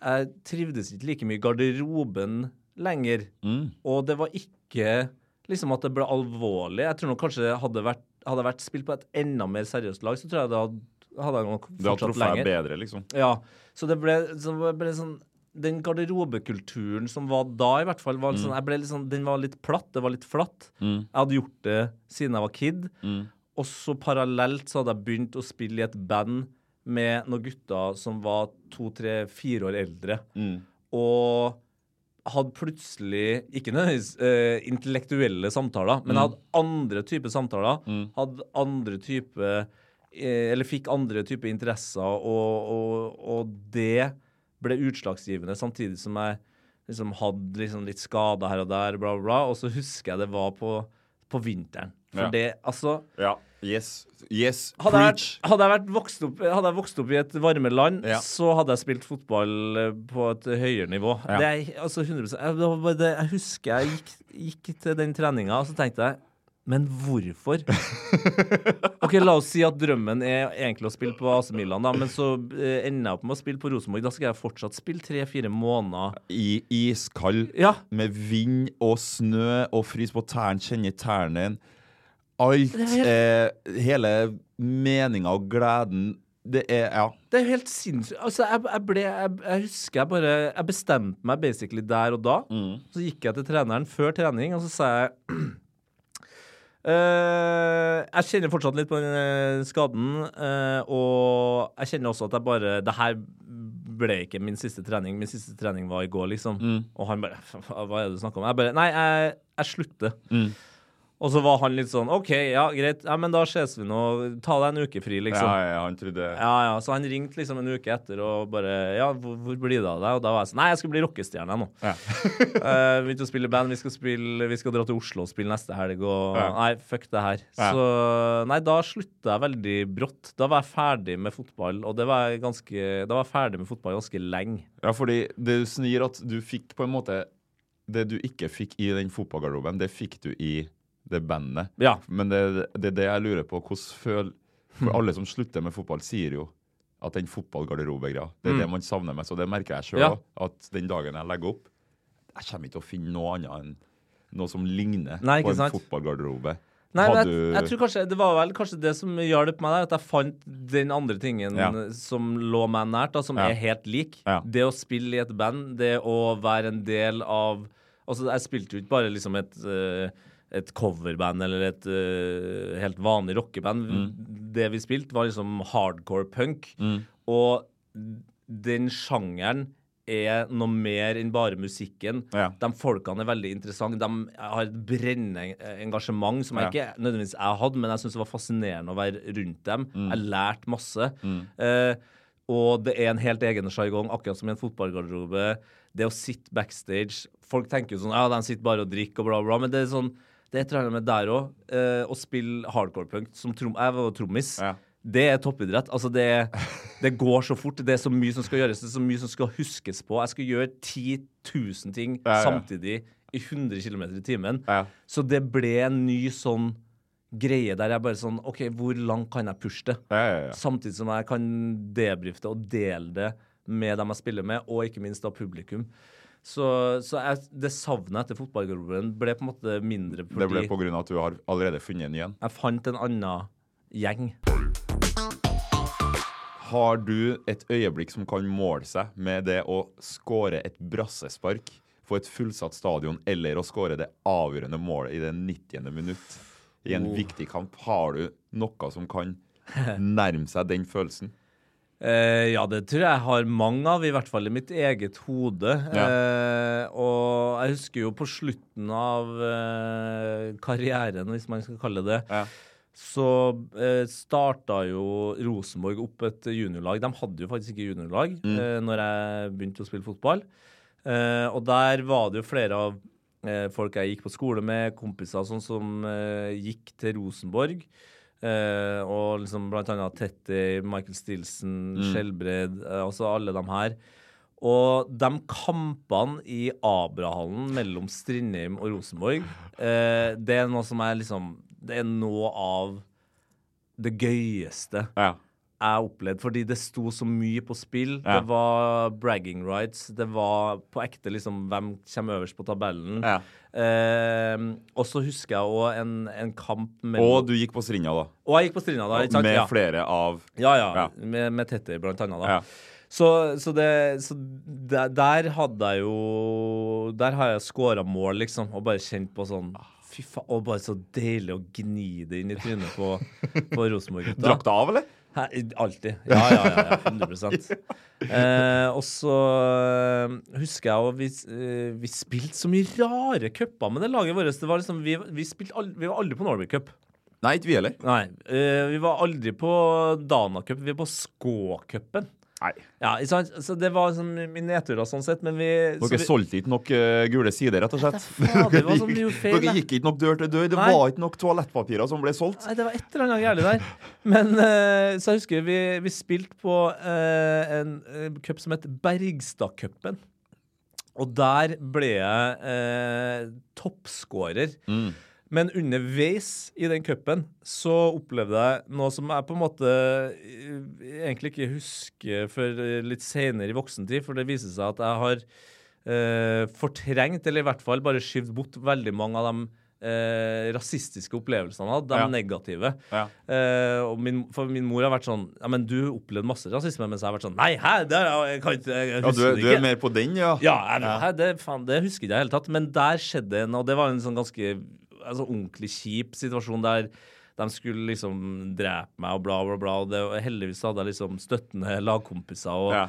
jeg trivdes ikke like mye i garderoben lenger. Mm. Og det var ikke liksom at det ble alvorlig. Jeg tror nok kanskje hadde det vært, hadde vært spilt på et enda mer seriøst lag, så tror jeg det hadde, hadde jeg nok Det har fortsatt truffet deg bedre, liksom. Ja, så det ble, så det ble sånn Den garderobekulturen som var da, i hvert fall, var sånn, litt sånn, den var litt platt. Det var litt flatt. Mm. Jeg hadde gjort det siden jeg var kid. Mm. Og så parallelt så hadde jeg begynt å spille i et band med noen gutter som var to, tre, fire år eldre. Mm. Og hadde plutselig ikke nødvendigvis uh, intellektuelle samtaler, men jeg hadde andre typer samtaler. Mm. Hadde andre type uh, Eller fikk andre typer interesser, og, og, og det ble utslagsgivende, samtidig som jeg liksom hadde liksom litt skader her og der, bla, bla, bla. Og så husker jeg det var på, på vinteren. For Ja. det, altså Ja. Yes. Yes. hadde jeg, hadde, jeg vært vokst opp, hadde jeg vokst opp i et varme land, Ja. så hadde jeg spilt fotball eh, på et høyere nivå. Ja. Det altså 100 jeg, det, jeg husker jeg gikk, gikk til den treninga, og så tenkte jeg men hvorfor? Ok, La oss si at drømmen er egentlig å spille på AC Milan, da, men så eh, ender jeg opp med å spille på Rosenborg. Da skal jeg fortsatt spille tre-fire måneder. I iskald, Ja, med vind og snø og frys på tærne, kjenne tærne. Alt, Helt... eh, hele meninga og gleden Det er Ja. Det er helt sinnssykt. Altså, jeg, jeg ble jeg, jeg husker jeg bare Jeg bestemte meg basically der og da. Så gikk jeg til treneren før trening, og så sa jeg eh, Jeg kjenner fortsatt litt på den eh, skaden, uh, og jeg kjenner også at jeg bare Det her ble ikke min siste trening. Min siste trening var i går, liksom. Og han bare Hva er det du snakker om? Jeg bare Nei, jeg, jeg slutter. Og så var han litt sånn OK, ja, greit. Ja, men da ses vi nå. Ta deg en uke fri, liksom. Ja, ja, han trodde Ja, ja, så han ringte liksom en uke etter og bare Ja, hvor, hvor blir det av deg? Og da var jeg sånn Nei, jeg skal bli rockestjerne nå. Ja. uh, (laughs) Vi begynte å spille band. Vi skal, spille, vi skal dra til Oslo og spille neste helg. Og Ja. nei, fuck det her. Ja. Så nei, da slutta jeg veldig brått. Da var jeg ferdig med fotball, og det var jeg ganske Da var jeg ferdig med fotball ganske lenge. Ja, fordi det snir at du fikk på en måte Det du ikke fikk i den fotballgarderoben, det fikk du i det bandet. Ja. Men det, det er det jeg lurer på. Hvordan føl... For alle som slutter med fotball, sier jo at den fotballgarderobegreia, det er det man savner mest. Og det merker jeg sjøl Ja. At den dagen jeg legger opp Jeg kommer ikke til å finne noe annet enn noe som ligner Nei, på en sant? fotballgarderobe. Nei, men jeg, jeg tror kanskje Det var vel kanskje det som hjalp meg der, at jeg fant den andre tingen Ja. som lå meg nært, da, som Ja. er helt lik. Ja. Det å spille i et band, det å være en del av Altså, jeg spilte jo ikke bare liksom et eh, et coverband eller et uh, helt vanlig rockeband. Mm. Det vi spilte, var liksom hardcore punk. Og den sjangeren er noe mer enn bare musikken. Ja. De folkene er veldig interessante. De har et brennende engasjement som jeg Ja. ikke nødvendigvis jeg hadde, men jeg syns det var fascinerende å være rundt dem. Mm. Jeg lærte masse. Uh, og det er en helt egen sjargong, akkurat som i en fotballgarderobe. Det å sitte backstage Folk tenker jo sånn Ja, de sitter bare og drikker og bla, bla, men det er sånn det er et eller annet med der òg. Eh, å spille hardcore-punk som trom, Jeg var trommis. Ja. Det er toppidrett. Altså, det, det går så fort. Det er så mye som skal gjøres. Det er så mye som skal huskes på. Jeg skal gjøre 10 000 ting Ja, ja. samtidig i 100 km i timen. Så det ble en ny sånn greie der jeg bare sånn OK, hvor langt kan jeg pushe det? Ja, ja, ja. Samtidig som jeg kan debrifte og dele det med dem jeg spiller med, og ikke minst da publikum. Så, så jeg, det savnet etter fotballgarderoben ble på en måte mindre fordi Det ble av at du har allerede funnet en igjen. jeg fant en annen gjeng. Har du et øyeblikk som kan måle seg med det å skåre et brassespark på et fullsatt stadion, eller å skåre det avgjørende målet i det 90. minutt i en Oh. viktig kamp? Har du noe som kan nærme seg den følelsen? Eh, ja, det tror jeg har mange av, i hvert fall i mitt eget hode. Ja. Eh, og jeg husker jo på slutten av eh, karrieren, hvis man skal kalle det Ja. så eh, starta jo Rosenborg opp et juniorlag. De hadde jo faktisk ikke juniorlag Mm. eh, når jeg begynte å spille fotball. Eh, og der var det jo flere av eh, folk jeg gikk på skole med, kompiser sånn som gikk til Rosenborg. Eh, og liksom blant annet Tetty, Michael Stilson, Skjelbred, eh, altså alle de her. Og de kampene i Abrahallen mellom Strindheim og Rosenborg, eh, det er noe som er liksom Det er noe av det gøyeste Ja. Jeg opplevde, fordi det sto så mye på spill. Ja. Det var bragging rights. Det var på ekte liksom hvem kommer øverst på tabellen. Ja. Eh, og så husker jeg òg en, en kamp mellom Og du gikk på Strinda, da. Og jeg gikk på Strinda da? Med ja. flere av Ja, ja. Med, med Tetter, blant annet. Da. Så, så, det, så der, der hadde jeg jo Der har jeg scora mål, liksom, og bare kjent på sånn Fy faen, og bare så deilig å gni det inn i trynet på, på Rosenborg-gutta. Drakk det av, eller? Alltid. Ja, ja, ja. ja (laughs) 100 eh, Og så eh, husker jeg at vi, eh, vi spilte så mye rare cuper med det laget vårt. Det var liksom, vi, vi, spilte al vi var aldri på Norway Cup. Nei, ikke vi heller. Nei. eh, vi var aldri på Dana Cup. Vi var på Skå-cupen. Nei. Ja? Så det var sånn min nedturer sånn sett, men vi Dere vi, solgte ikke nok uh, gule sider, rett og slett. faen, det var Dere gikk- gjorde feil, Dere gikk ikke nok dør til dør. Det Nei. var ikke nok toalettpapirer som ble solgt. Nei, det var et eller annet gærent der. Men uh, så jeg husker vi, vi spilte på uh, en uh, cup som het Bergstadcupen. Og der ble jeg toppskårer. toppskårer. Men underveis i den cupen så opplevde jeg noe som jeg på en måte eh, egentlig ikke husker før eh, litt senere i voksentid, for det viser seg at jeg har eh, fortrengt, eller i hvert fall bare skyvd bort veldig mange av de eh, rasistiske opplevelsene jeg hadde, de Ja. negative. Ja. Eh, og min, for min mor har vært sånn Ja, men du opplevde masse rasisme, mens jeg har vært sånn Nei, hæ? Det, er- jeg kan ikke jeg Ja, du, du er mer på den, ja? Ja, jeg, hæ, det, faen, det husker ikke jeg i det hele tatt. Men der skjedde en, og det var en sånn ganske altså, ordentlig kjip situasjon der de skulle liksom drepe meg og bla, bla, bla. Og det, heldigvis hadde jeg liksom støttende lagkompiser. og Ja.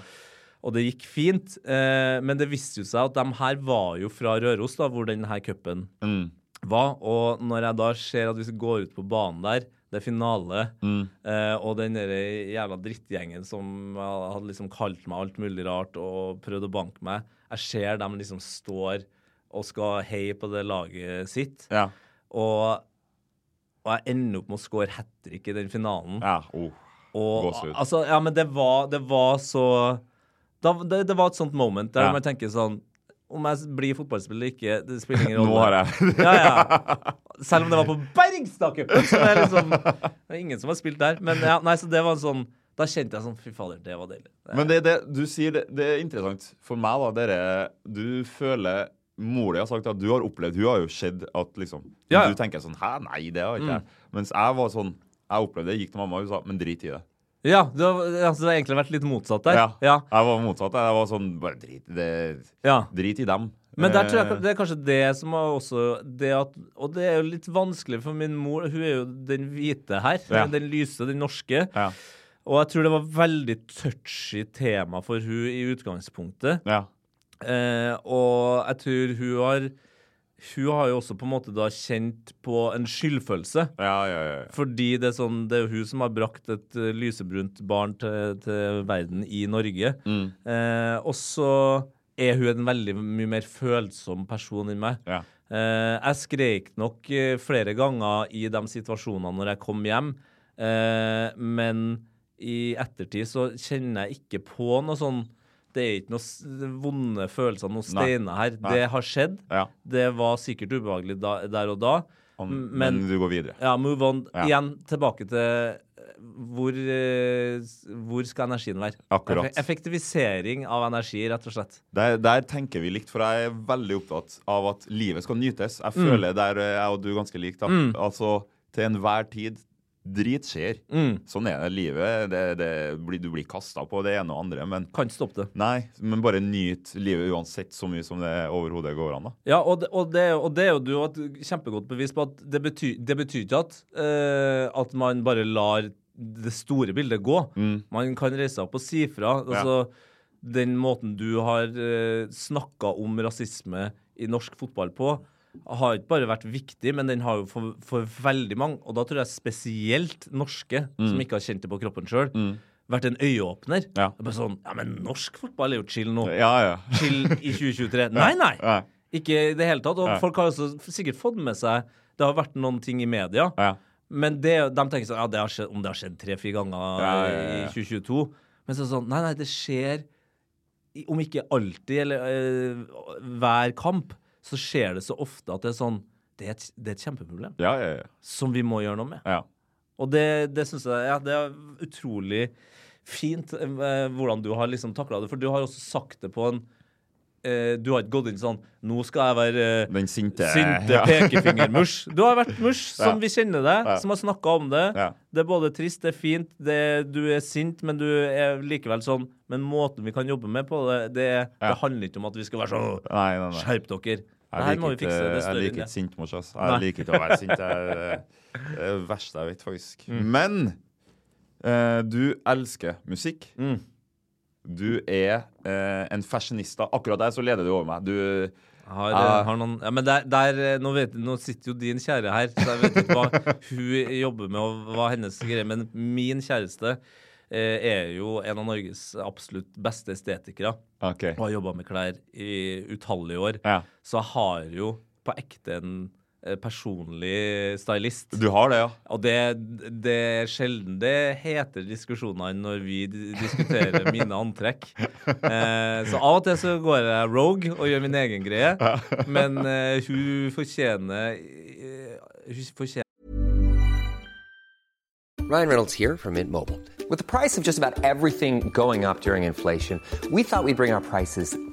og det gikk fint. Eh, men det viste jo seg at de her var jo fra Røros, da, hvor denne cupen Mm. var. Og når jeg da ser at hvis vi går ut på banen der, det er finale, Mm. eh, og den jævla drittgjengen som hadde liksom kalt meg alt mulig rart og prøvd å banke meg, jeg ser dem liksom står og skal heie på det laget sitt. Ja. Og, og jeg ender opp med å score hat trick i den finalen. ja. Oh. Og, Gåsehud. altså, ja, men det var, det var så da, det, det var et sånt moment der Ja. man tenker sånn Om jeg blir fotballspiller eller ikke, det spiller ingen (laughs) rolle. Nå har jeg Ja, ja. (laughs) Selv om det var på Bergstadcupen, som er liksom Det er ingen som har spilt der. Men ja, nei, så det var en sånn Da kjente jeg sånn Fy fader, det var deilig. Det- Men det, det du sier, det, det er interessant for meg, da. Dere, du føler mor di har sagt at du har opplevd Hun har jo sett at liksom Ja, ja. Du tenker sånn Hæ, nei, det har ikke jeg. Mens jeg var sånn Jeg opplevde det, gikk til mamma og hun sa men drit i det. Ja, du har, altså, det har egentlig vært litt motsatt der. Ja. Jeg var motsatt. Jeg var sånn Bare drit det. ja. Drit i dem. Men der tror jeg Eh, det er kanskje det som er også det at, Og det er jo litt vanskelig for min mor. Hun er jo den hvite her. Ja. Den lyse, den norske. Ja. Og jeg tror det var veldig touchy tema for hun i utgangspunktet. ja. Eh, og jeg tror hun har Hun har jo også på en måte da kjent på en skyldfølelse. Ja, ja, ja. Fordi det er sånn Det er jo hun som har brakt et eh, lysebrunt barn til, til verden i Norge. Mm. Eh, og så er hun en veldig mye mer følsom person enn meg. Ja. Eh, jeg skrek nok eh, flere ganger i de situasjonene når jeg kom hjem, eh, men i ettertid så kjenner jeg ikke på noe sånn Det er ikke noen vonde følelser, noen steiner her. Nei. Det har skjedd. ja. Det var sikkert ubehagelig da, der og da. Om, men, men- du går videre. Ja, move on. Ja. Igjen tilbake til eh, hvor, eh, hvor skal energien være? Akkurat. Effektivisering av energi, rett og slett. Der, der tenker vi likt, for jeg er veldig opptatt av at livet skal nytes. Jeg Mm. føler der eh, jeg og du er ganske likt. Mm. Altså, til enhver tid. Drit skjer. Mm. Sånn er det livet. Det, det, du blir kasta på det ene og andre. Men Kan ikke stoppe det. nei, men bare nyt livet uansett så mye som det overhodet går an. da. Ja, og det, og, det, og det er jo du et kjempegodt bevis på at det betyr, det betyr ikke at, uh, at man bare lar det store bildet gå. Man kan reise seg opp og si fra. Altså, Den måten du har uh, snakka om rasisme i norsk fotball på, har ikke bare vært viktig, men den har jo for, for veldig mange, og da tror jeg spesielt norske, som ikke har kjent det på kroppen sjøl, vært en øyeåpner. Ja. Det er bare sånn, ja, men norsk fotball er jo chill nå. Ja, ja. (laughs) Chill i 2023. Nei, nei! Ja. Ikke i det hele tatt. Og folk har også sikkert fått med seg Det har vært noen ting i media. Ja. Men det, de tenker sånn Ja, det har skjedd, om det har skjedd tre-fire ganger i 2022 Men så er det sånn Nei, nei, det skjer Om ikke alltid, eller eh, hver kamp, så skjer det så ofte at det er sånn Det er et, det er et kjempeproblem Ja, ja, ja. som vi må gjøre noe med. ja. Og det, det syns jeg ja, det er utrolig fint eh, hvordan du har liksom takla det. For du har også sagt det på en eh, Du har ikke gått inn sånn Nå skal jeg være eh, Den sinte Sinte ja. pekefingermush. Du har vært mush, som Ja. vi kjenner deg, Ja. som har snakka om det. Det er både trist, det er fint, det, du er sint, men du er likevel sånn Men måten vi kan jobbe med på det, det, det handler ikke om at vi skal være sånn. Skjerp dere. Jeg liker ikke, Det jeg liker det. sint sintmors. ass. Nei. Liker ikke å være sint. Er det er det verste jeg vet, faktisk. Mm. Men eh, du elsker musikk. Mm. Du er eh, en fashionista. Akkurat der så leder du over meg. Du Har, Ja. har noen, ja, men der, der eh, nå, vet, nå sitter jo din kjære her, så jeg vet ikke hva (laughs) hun jobber med, og hva hennes greie Men min kjæreste eh, er jo en av Norges absolutt beste estetikere. OK. Og har jobba med klær i utallige år. Ja. Så jeg har jo på ekte en personlig stylist. Du har det, ja? Og det, det er sjelden det heter diskusjonene når vi diskuterer mine antrekk. Eh, så av og til så går jeg rogue og gjør min egen greie. Men eh, hun fortjener eh, Hun fortjener Ryan Reynolds here from Mint Mobile. With the price of just about everything going up during inflation, we thought we'd bring our prices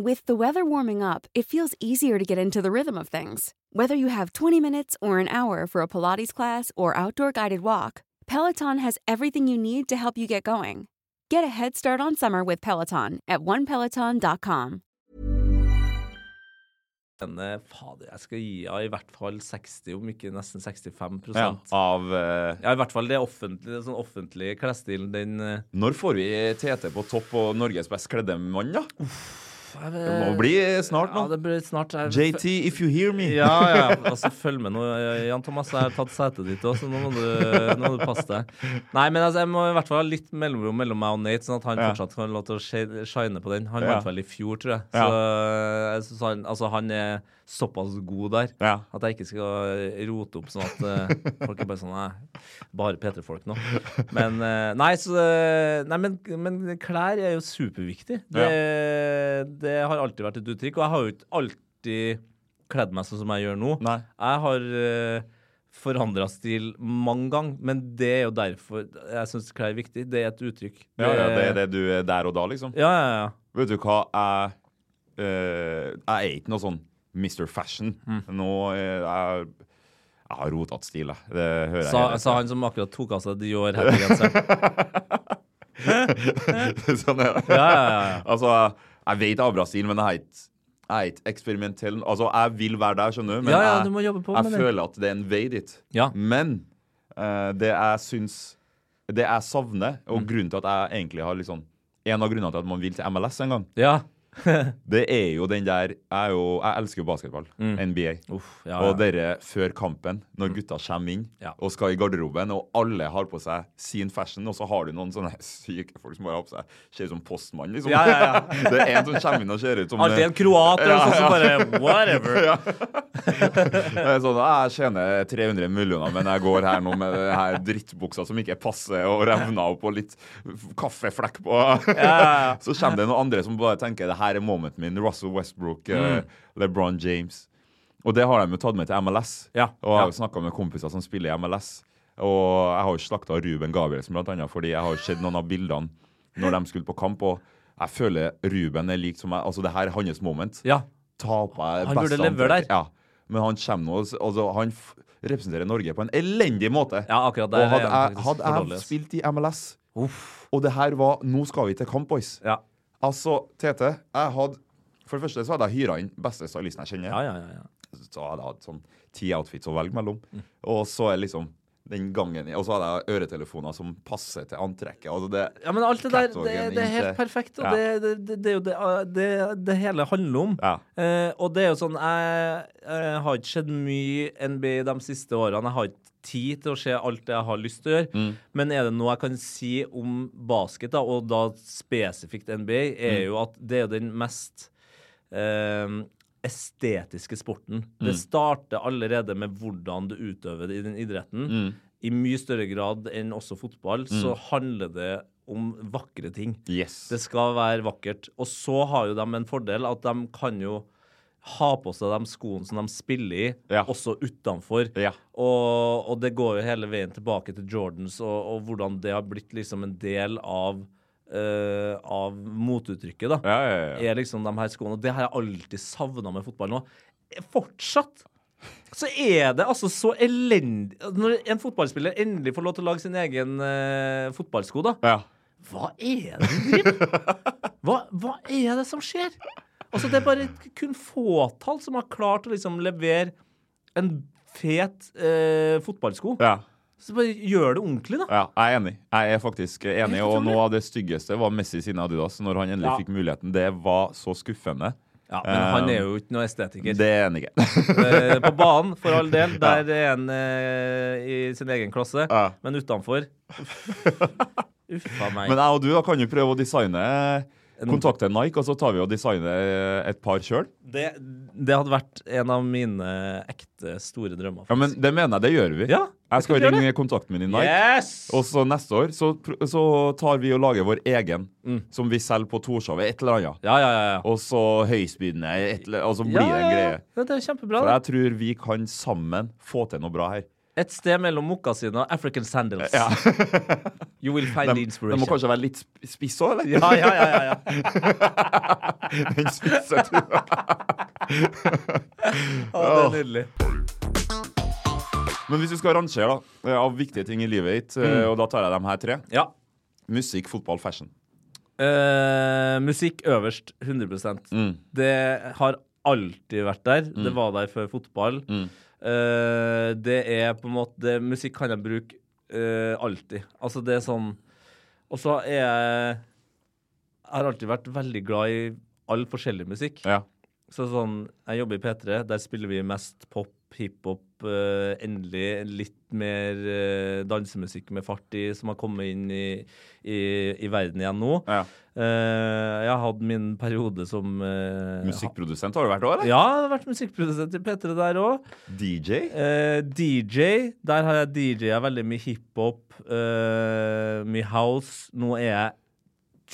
With the weather warming up, it feels easier to get into the rhythm of things. Whether you have 20 minutes or an hour for a Pilates class or outdoor guided walk, Peloton has everything you need to help you get going. Get a head start on summer with Peloton at onepeloton.com. Denne, Fader, jeg skal gi henne i hvert fall 60, om ikke nesten 65 ja. Av uh... Ja, i hvert fall det offentlige, sånn offentlige klesstilen, den uh... Når får vi TT på topp og Norges best kledde mann, da? jeg Det må bli snart nå. Ja, det blir snart. Jeg- JT, if you hear me. Ja, ja. (laughs) Altså, følg med nå, Jan Thomas. Jeg har tatt setet ditt òg, så nå må, du, nå må du passe deg. Nei, men altså, jeg må i hvert fall ha litt mellomrom mellom meg og Nate, sånn at han Ja. fortsatt kan få lov til å shine på den. Han Ja. vant vel i fjor, tror jeg. Ja. Så, jeg synes han, altså, han er såpass god der Ja. at jeg ikke skal rote opp sånn at uh, folk er bare sånn Nei, bare P3-folk nå. Men uh, Nei, så Nei, men, men klær er jo superviktig. Det, det har alltid vært et uttrykk. Og jeg har jo ikke alltid kledd meg sånn som jeg gjør nå. Nei. Jeg har uh, forandra stil mange ganger, men det er jo derfor jeg syns klær er viktig. Det er et uttrykk. Ja, ja, det er det du er der og da, liksom. Ja, ja, ja. Vet du hva, jeg uh, Jeg er ikke noe sånn Mr. Fashion. Mm. Nå er jeg har rotete stil, jeg. Det hører jeg. Sa, han som akkurat tok av seg Dior hettegenseren. (laughs) sånn er det. Ja, ja, ja. Altså, jeg vet jeg har bra stil, men jeg er ikke jeg er ikke eksperimentell. Altså, jeg vil være der, skjønner du, men jeg, du jeg føler at det er en vei dit. Ja. Men uh, det jeg syns Det jeg savner, og Mm. grunnen til at jeg egentlig har liksom En av grunnene til at man vil til MLS en gang, Ja. (laughs) det er jo den der Jeg, er jo, jeg elsker jo basketball. NBA. Uff, ja, ja, Og dere før kampen, når gutta kommer inn Ja. og skal i garderoben, og alle har på seg sin fashion, og så har du noen sånne (laughs) syke folk som bare har på seg Ser ut som postmann, liksom. Ja, ja, ja. (laughs) det er en som kommer inn og ser ut som Alltid en kroat eller noe sånt som bare Whatever. ja. Sånn, Jeg tjener 300 millioner, men jeg går her nå med det her drittbuksa som ikke passer, og revna opp og litt kaffeflekk på. ja. Så kommer det noen andre som bare tenker det her er momenten min. Russell Westbrook, eh, LeBron James. Og det har de jo tatt med til MLS. Ja, Og jeg har jo snakka med kompiser som spiller i MLS. Og jeg har jo slakta Ruben Gabrielsen blant annet, fordi jeg har sett noen av bildene når de skulle på kamp. Og jeg føler Ruben er lik som meg. Altså, det her er hans moment. Ja. Taper jeg Han burde levere der. Ja. Men han kommer nå altså, Han representerer Norge på en elendig måte. Ja, akkurat det. og hadde han jeg, hadde jeg spilt i MLS, Uff. og det her var Nå skal vi til kamp, boys. Ja. Altså, Tete, jeg hadde For det første så hadde jeg hyra inn beste stylisten jeg kjenner. Ja, ja, ja, ja. Så hadde jeg hatt sånn ti outfits å velge mellom. Mm. Og så er liksom den gangen Og så hadde jeg øretelefoner som passer til antrekket. Altså det, Ja, men alt det der, det, det er helt perfekt, og Ja. det, det, er jo det, det, det hele handler om. Ja. Eh, og det er jo sånn, jeg, jeg har ikke sett mye NBA de siste årene. Jeg har ikke tid til å se alt det jeg har lyst til å gjøre. Mm. Men er det noe jeg kan si om basket, da, og da spesifikt NBA, er Mm. jo at det er den mest eh, estetiske sporten. Det Mm. starter allerede med hvordan du utøver det i den idretten. Mm. I mye større grad enn også fotball, så handler det om vakre ting. Yes. Det skal være vakkert. Og så har jo de en fordel at de kan jo ha på seg de skoene som de spiller i, Ja. også utenfor. Ja. Og, og det går jo hele veien tilbake til Jordans, og, og hvordan det har blitt liksom en del av Uh, av motuttrykket, da. Ja, ja, ja. Er liksom de her skoene. Og det har jeg alltid savna med fotball nå. Fortsatt så er det altså så elendig Når en fotballspiller endelig får lov til å lage sin egen uh, fotballsko, da. ja. Hva er det driver hva, hva er det som skjer? Altså, det er bare kun fåtall som har klart å liksom levere en fet eh, fotballsko. ja. Så bare gjør det ordentlig, da. Ja, jeg er enig. Jeg er faktisk enig. Og noe av det styggeste var Messi sine Adidas, når han endelig Ja. fikk muligheten. Det var så skuffende. Ja, Men han er jo ikke noe estetiker. Det er han ikke. (laughs) Eh, på banen, for all del. Der er han eh, i sin egen klasse. Ja. Men utenfor Uffa (laughs) meg. Men jeg og du da kan jo prøve å designe Kontakte Nike, og så tar vi og designer et par sjøl. det, det hadde vært en av mine ekte store drømmer. Ja, men det mener jeg, det gjør vi. Ja, jeg skal ringe kontakten min i Nike. Yes! Og så neste år så, så tar vi og lager vår egen, Mm. som vi selger på Torshov. Et eller annet. Ja, ja, ja. ja. Og så høystbydende, og så blir det en greie. ja. Det er kjempebra. For jeg tror vi kan sammen få til noe bra her. Et sted mellom mokkasiner og African sandals. Ja. (laughs) You will find De, the inspiration. Den må kanskje være litt sp- spiss òg, eller? Ja, ja, ja, ja, ja. (laughs) Den spisse tua. (laughs) Å, det er nydelig. Men hvis vi skal rangere da, eh, av viktige ting i livet ditt, eh, Mm. og da tar jeg dem her tre Ja. Musikk, fotball, fashion. Uh, musikk øverst, 100 Mm. Det har alltid vært der. Det var der før fotball. Mm. Eh, det er på en måte det, Musikk kan jeg bruke uh, alltid. Altså, det er sånn Og så er jeg Jeg har alltid vært veldig glad i all forskjellig musikk. Ja. Så sånn Jeg jobber i P3, der spiller vi mest pop hiphop. eh, endelig litt mer eh, dansemusikk med fart i, som har kommet inn i, i, i verden igjen nå. Ja. Eh, jeg har hatt min periode som Musikkprodusent har du vært òg, eller? Ja, jeg har vært musikkprodusent i P3 der òg. DJ? Eh, DJ. Der har jeg DJ-a veldig mye hiphop, eh, mye house. Nå er jeg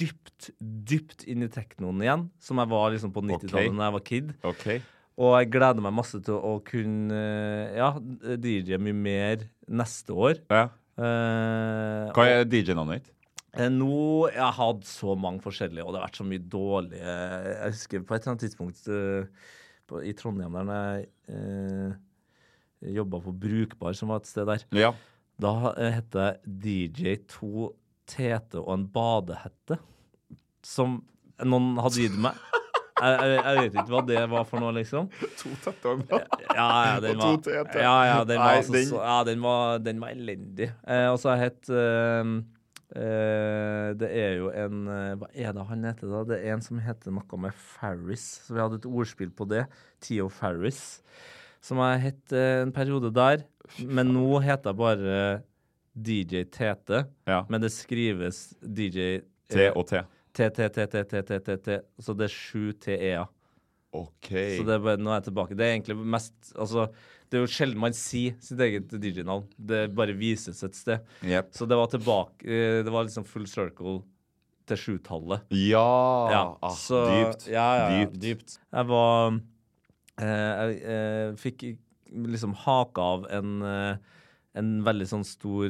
dypt, dypt inn i teknoen igjen, som jeg var liksom på 90-tallet okay. da jeg var kid. OK. Og jeg gleder meg masse til å kunne eh, ja, DJ mye mer neste år. Ja. Eh, Hva er DJ-navnet ditt? Eh, Nå Jeg har hatt så mange forskjellige, og det har vært så mye dårlige Jeg husker på et eller annet tidspunkt uh, på, i Trondheim der jeg uh, jobba på Brukbar, som var et sted der. Ja. Da uh, het jeg DJ 2 Tete og en badehette. Som noen hadde gitt meg. Jeg, jeg, jeg vet ikke hva det var for noe, liksom. To tette og Ja, ja, den Og var, to ja, ja, den var, Nei, altså, den- Så, ja, den var, den var elendig. Eh, og så har jeg hett eh, eh, Det er jo en eh, Hva er det han heter, da? Det er en som heter noe med Farris. Så vi hadde et ordspill på det. Theo Farris. Som jeg hett eh, en periode der. Men nå heter jeg bare DJ Tete. Ja. Men det skrives DJ T og T. T-T-T-T-T-T. Så det er sju T-E-er. OK. Så det er bare, nå er jeg tilbake. Det er egentlig mest Altså, det er jo sjelden man sier sitt eget DJ-navn. Det bare vises et sted. Yep. Så det var tilbake eh, Det var liksom full circle til sjutallet. Ja, Ja, ah, så- dypt. Ja, ja, dypt. dypt. Jeg var eh, Jeg eh, fikk liksom haka av en eh, en veldig sånn stor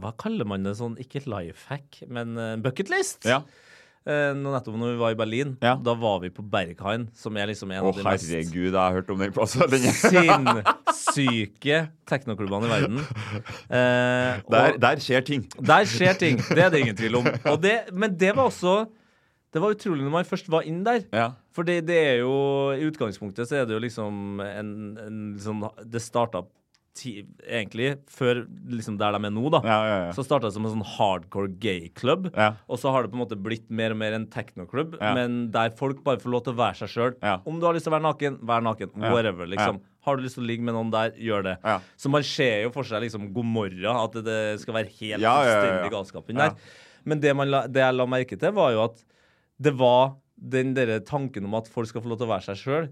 Hva kaller man det? Sånn, ikke life hack, men bucketlist. Ja. Eh, nå nettopp når vi var i Berlin, Ja. da var vi på Berghain, som er liksom en Å, av de mest herregud, jeg har hørt om den plassen. Den er- sinnssyke teknoklubbene i verden. Eh, og der, der skjer ting. der skjer ting. Det er det ingen tvil om. Og det, men det var også Det var utrolig når man først var inn der. Ja. For det, det er jo I utgangspunktet så er det jo liksom en, en sånn Det starta ti, egentlig før liksom der de er nå, da. Ja, ja, ja. Så starta det som en sånn hardcore gay-klubb. Og så har det på en måte blitt mer og mer en techno-klubb, men der folk bare får lov til å være seg sjøl. Om du har lyst til å være naken, vær naken. Whatever, liksom. Har du lyst til å ligge med noen der, gjør det. Så man ser jo for seg liksom god morgen, at det, det skal være helt fullstendig galskap inni der. Men det, man la, det jeg la merke til, var jo at det var den derre tanken om at folk skal få lov til å være seg sjøl.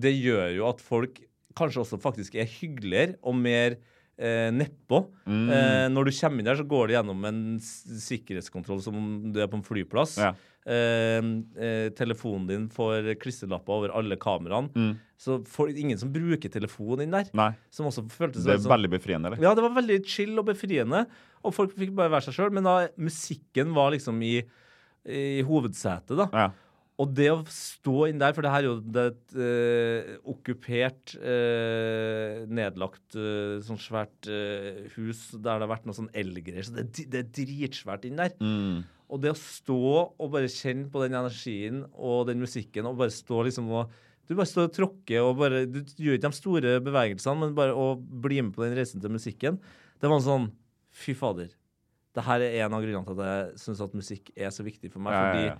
Det gjør jo at folk kanskje også faktisk er hyggeligere og mer eh, nedpå. Mm. Eh, når du kommer inn der, så går det gjennom en sikkerhetskontroll som om du er på en flyplass. Ja. Eh, eh, telefonen din får klistrelapper over alle kameraene. Så får ingen som bruker telefonen inn der. Mm. Nei. Som også føltes Det er sånn- veldig befriende, eller? ja, det var veldig chill og befriende. Og folk fikk bare være seg sjøl. Men da musikken var liksom i, i hovedsetet, da. Ja. Og det å stå inn der, for det her er jo et eh, okkupert, eh, nedlagt, eh, sånn svært eh, hus der det har vært noe sånn elgreier, så det, det er dritsvært inn der. Mm. Og det å stå og bare kjenne på den energien og den musikken, og bare stå liksom og Du bare står og tråkker og bare Du gjør ikke de store bevegelsene, men bare å bli med på den reisen til musikken. Det var sånn Fy fader. Det her er en av grunnene til at jeg syns at musikk er så viktig for meg. Ja, ja, fordi ja.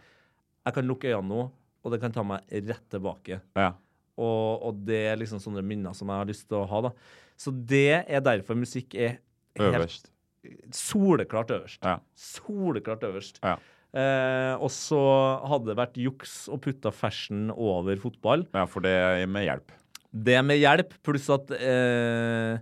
Jeg kan lukke øynene nå, og det kan ta meg rett tilbake. Ja. Og, og det er liksom sånne minner som jeg har lyst til å ha. da. Så det er derfor musikk er helt Øverst. soleklart øverst. Ja. Soleklart øverst. Ja. Eh, og så hadde det vært juks å putte fashion over fotball. ja, for det er med hjelp. Det er med hjelp, pluss at eh,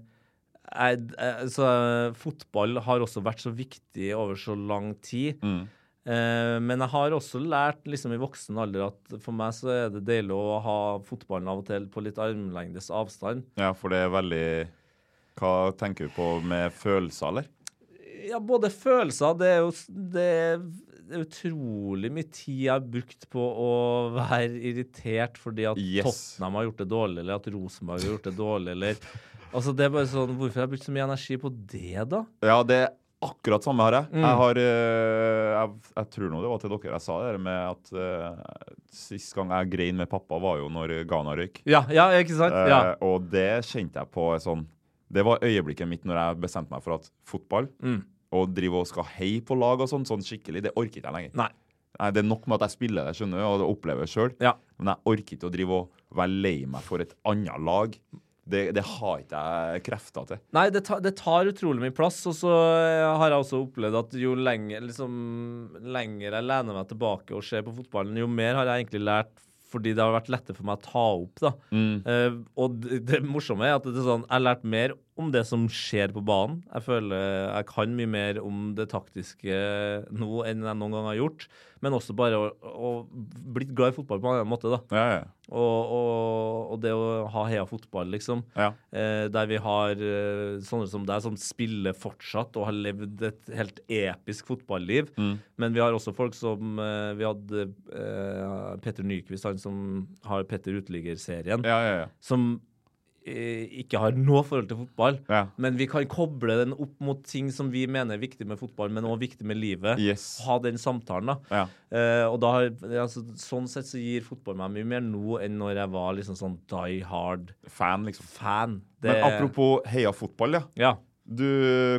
jeg, altså, fotball har også vært så viktig over så lang tid. Mm. Eh, men jeg har også lært liksom i voksen alder at for meg så er det deilig å ha fotballen av og til på litt armlengdes avstand. Ja, for det er veldig Hva tenker du på med følelser, eller? Ja, både følelser Det er jo det er, det er utrolig mye tid jeg har brukt på å være irritert fordi at Yes. Tottenham har gjort det dårlig, eller at Rosenborg har gjort det dårlig, eller Altså, det er bare sånn Hvorfor har jeg brukt så mye energi på det, da? Ja, det er akkurat samme har jeg. Mm. Jeg har eh, jeg, jeg tror nå det var til dere jeg sa det med at uh, sist gang jeg grein med pappa, var jo når Ghana røyk. Ja, ja, ikke sant? Uh, Ja. og det kjente jeg på sånn Det var øyeblikket mitt når jeg bestemte meg for at fotball Mm. og drive og skal heie på lag og sånn, sånn skikkelig, det orker ikke jeg lenger. Nei. Nei, Det er nok med at jeg spiller det, skjønner og opplever det sjøl. Ja. Men jeg orker ikke å drive og være lei meg for et annet lag. Det, det har ikke jeg krefter til. Nei, det, tar- det tar utrolig mye plass, og så eh, har jeg også opplevd at jo lenger, liksom, lenger jeg lener meg tilbake og ser på fotballen, jo mer har jeg egentlig lært fordi det har vært lettere for meg å ta opp. da. Eh, og det, det morsomme er at det er sånn, jeg har lært mer om det som skjer på banen. Jeg føler jeg kan mye mer om det taktiske nå enn jeg noen gang har gjort. Men også bare å, å blitt glad i fotball på en annen måte. da. Ja, ja. Og, og, og det å ha Heia fotball, liksom. Ja. Eh, der vi har eh, sånne som deg som spiller fortsatt og har levd et helt episk fotballiv. Mm. Men vi har også folk som eh, Vi hadde eh, Petter Nyquist, han som har Petter Uteligger-serien, Ja, ja, ja. som ikke har noe forhold til fotball. Ja. Men vi kan koble den opp mot ting som vi mener er viktig med fotball, men også viktig med livet. Yes. Ha den samtalen, da. Ja. Uh, og da har, altså, sånn sett så gir fotball meg mye mer nå enn når jeg var liksom sånn die hard Fan, liksom. fan. Det, Men apropos heia fotball, ja. Ja. Du,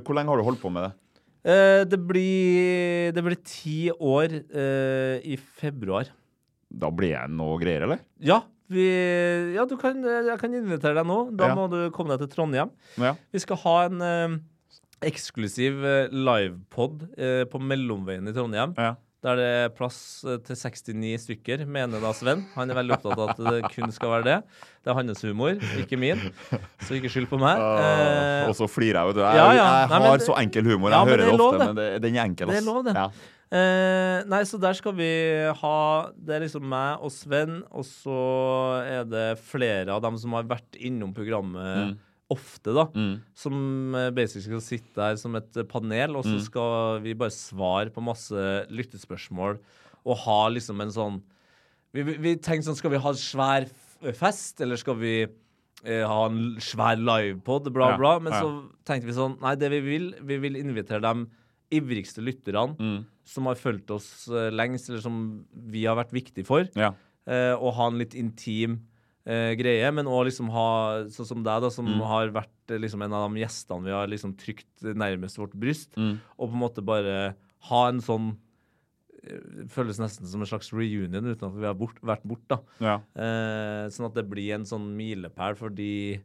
hvor lenge har du holdt på med det? Uh, det, blir, det blir ti år uh, i februar. Da blir jeg noe greier, eller? Ja, vi, ja du kan, jeg kan invitere deg nå. Da Ja. må du komme deg til Trondheim. Ja. Vi skal ha en eh, eksklusiv eh, livepod eh, på Mellomveien i Trondheim. Ja. Der det er plass eh, til 69 stykker, mener da Sven. Han er veldig opptatt av at det kun skal være det. Det er hans humor, ikke min. Så ikke skyld på meg. Eh, Og så flirer jeg, vet du. Jeg, ja, ja. jeg Nei, men har det- så enkel humor. Jeg hører det det er lov, ofte, det. men den er enkel. Det er lov, det. Eh, nei, så der skal vi ha Det er liksom meg og Sven, og så er det flere av dem som har vært innom programmet ofte, da. Mm. Som eh, basically skal sitte der som et eh, panel, og så Mm. skal vi bare svare på masse lyttespørsmål og ha liksom en sånn Vi, vi, tenker sånn Skal vi ha en svær fest, eller skal vi eh, ha en svær livepod, bla, Ja, bla. Men ja. så tenkte vi sånn Nei, det vi vil, vi vil invitere de ivrigste lytterne Mm. som har fulgt oss eh, lengst, eller som vi har vært viktige for. Ja. Eh, og ha en litt intim eh, greie, men òg liksom ha sånn som deg, da, som Mm. har vært eh, liksom en av de gjestene vi har liksom trykt nærmest vårt bryst, Mm. og på en måte bare ha en sånn eh, Føles nesten som en slags reunion uten at vi har bort, vært borte. Ja. Eh, sånn at det blir en sånn milepæl, fordi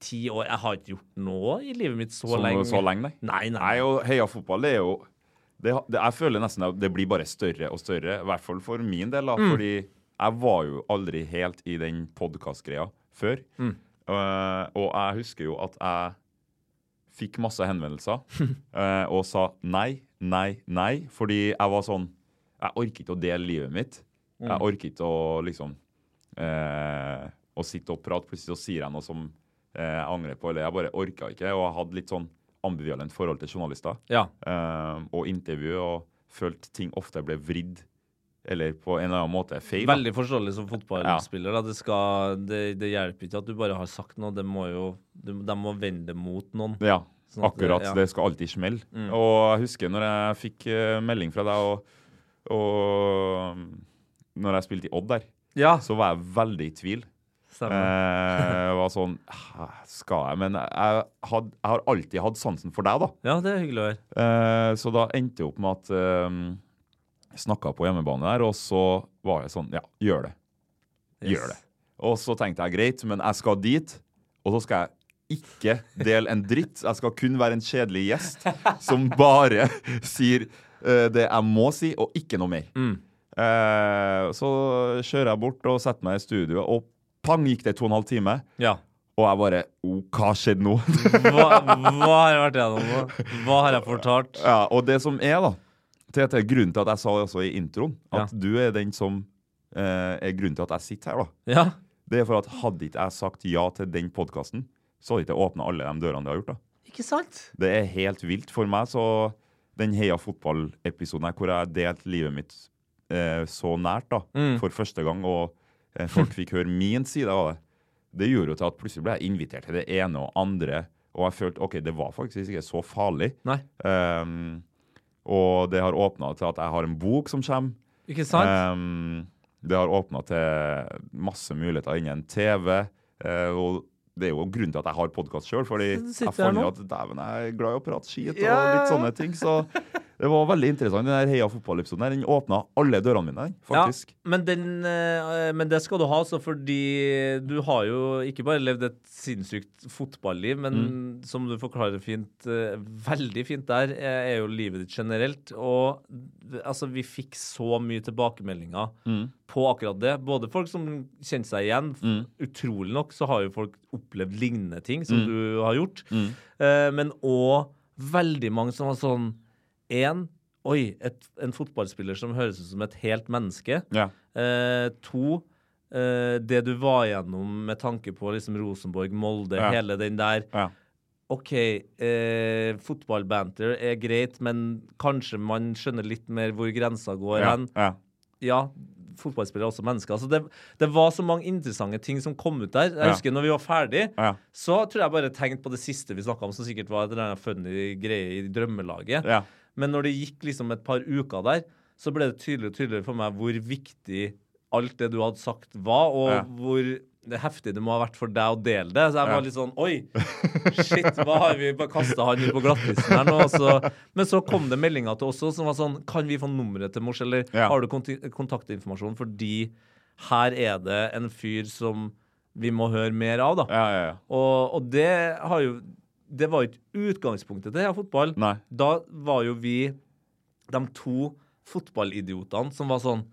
ti år Jeg har ikke gjort noe i livet mitt så, Så, lenge. så lenge, nei. Nei, nei. Nei, og heia fotball, det er jo det, det, Jeg føler nesten at det blir bare større og større, i hvert fall for min del. da, Mm. Fordi jeg var jo aldri helt i den podkastgreia før. Mm. Uh, og jeg husker jo at jeg fikk masse henvendelser uh, (laughs) og sa nei, nei, nei. Fordi jeg var sånn Jeg orker ikke å dele livet mitt. Jeg Mm. orker ikke å liksom uh, Å sitte og prate. Plutselig så sier jeg noe som jeg angrer på, eller jeg bare orka ikke. Og jeg hadde litt sånn ambivalent forhold til journalister Ja. eh, og intervju, og følte ting ofte ble vridd eller på en eller annen måte feil. Veldig forståelig som fotballspiller. Ja. Det, skal, det, det hjelper ikke at du bare har sagt noe. Det må jo, de må vende mot noen. Ja, Sånn akkurat. det- ja. Det skal alltid smelle. Mm. Og jeg husker når jeg fikk eh, melding fra deg, og, og mm, når jeg spilte i Odd der, Ja. så var jeg veldig i tvil. Stemmer. Eh, jeg var sånn Skal jeg? Men jeg, had, jeg har alltid hatt sansen for deg, da. Ja, det er hyggelig å høre. Eh, så da endte jeg opp med at eh, jeg snakka på hjemmebane der, og så var jeg sånn Ja, gjør det. Gjør det. Og så tenkte jeg greit, men jeg skal dit, og så skal jeg ikke dele en dritt. Jeg skal kun være en kjedelig gjest som bare sier eh, det jeg må si, og ikke noe mer. Mm. Eh, så kjører jeg bort og setter meg i studio, og pang gikk det to og en halv time. Ja. Og jeg bare oh, Hva skjedde nå? Hva, hva har jeg vært gjennom nå? Hva har jeg fortalt? Ja, og det som er, da til, grunnen til at jeg sa det også i introen, at du er den som eh, er grunnen til at jeg sitter her, da. Ja. Det er for at hadde ikke jeg sagt ja til den podkasten, så hadde ikke jeg åpna alle de dørene det har gjort. da. Ikke sant? Det er helt vilt for meg. Så den Heia fotball-episoden her, hvor jeg delte livet mitt eh, så nært da, Mm. for første gang, og folk fikk høre min side av det, det gjorde jo til at plutselig ble jeg invitert til det ene og andre, og jeg følte ok, det var faktisk ikke så farlig. Nei. Um, og det har åpna til at jeg har en bok som kommer. Ikke sant? Um, det har åpna til masse muligheter innen TV. Uh, og det er jo grunnen til at jeg har podkast sjøl, fordi jeg fant jo at dæven, jeg er glad i å prate skit og litt sånne ting. Så (laughs) Det var veldig interessant. Den der Heia fotball-episoden der, den åpna alle dørene mine, faktisk. Ja, men, den, eh, men det skal du ha, altså, fordi du har jo ikke bare levd et sinnssykt fotballiv, men Mm. som du forklarer fint, eh, veldig fint der, eh, er jo livet ditt generelt. Og altså, vi fikk så mye tilbakemeldinger Mm. på akkurat det. Både folk som kjente seg igjen. Mm. Utrolig nok så har jo folk opplevd lignende ting som Mm. du har gjort. Mm. Men òg veldig mange som var sånn Én, oi, et, en fotballspiller som høres ut som et helt menneske. Ja. Eh, to, eh, det du var igjennom med tanke på liksom Rosenborg, Molde, Ja. hele den der. Ja. OK, eh, fotballbanter er greit, men kanskje man skjønner litt mer hvor grensa går hen. Ja. Ja, fotballspillere er også mennesker. Altså det, det var så mange interessante ting som kom ut der. Jeg Ja. husker når vi var ferdig, Ja. så tror jeg bare tenkte på det siste vi snakka om, som sikkert var en funny greie i drømmelaget. Men når det gikk liksom et par uker der, så ble det tydeligere og tydeligere for meg hvor viktig alt det du hadde sagt var, og Ja. hvor det heftig det må ha vært for deg å dele det. Så jeg var litt sånn Oi! Shit, hva har vi bare kasta han ut på glattisen her nå? Så- men så kom det meldinger til oss også som var sånn Kan vi få nummeret til mors, eller Ja. har du kontaktinformasjon? Fordi her er det en fyr som vi må høre mer av, da. Ja, ja, ja. Og, og det har jo Det var ikke utgangspunktet til Heia Fotball. Nei. Da var jo vi de to fotballidiotene som var sånn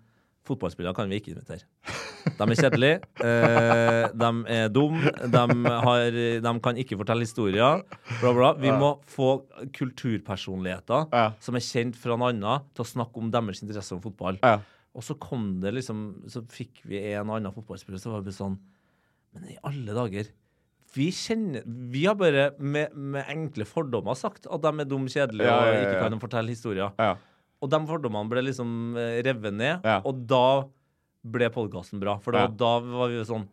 Fotballspillere kan vi ikke invitere. De er kjedelige, (laughs) eh, de er dumme, de, de kan ikke fortelle historier. Bla, bla. Vi Ja. må få kulturpersonligheter Ja. som er kjent fra en annen, til å snakke om deres interesse om fotball. Ja. Og så kom det liksom Så fikk vi en annen fotballspiller, så var det sånn Men i alle dager vi kjenner Vi har bare med, med enkle fordommer sagt at de er dum, kjedelige Ja, ja, ja, og ikke kan fortelle historier. Ja. Og de fordommene ble liksom eh, revet ned, og da ble podkasten bra. For da, da var vi jo sånn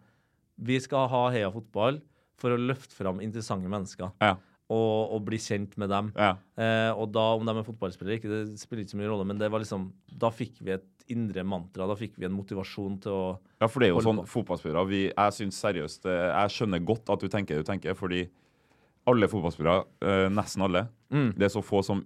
Vi skal ha Heia Fotball for å løfte fram interessante mennesker. Ja. Og, og bli kjent med dem. Ja. Eh, og da, om de er fotballspillere ikke, det spiller ikke så mye rolle, men det var liksom Da fikk vi et indre mantra. Da fikk vi en motivasjon til å Ja, for det er jo sånn fotballspillere vi, Jeg synes seriøst eh, Jeg skjønner godt at du tenker det du tenker, fordi alle fotballspillere, eh, nesten alle, Mm. det er så få som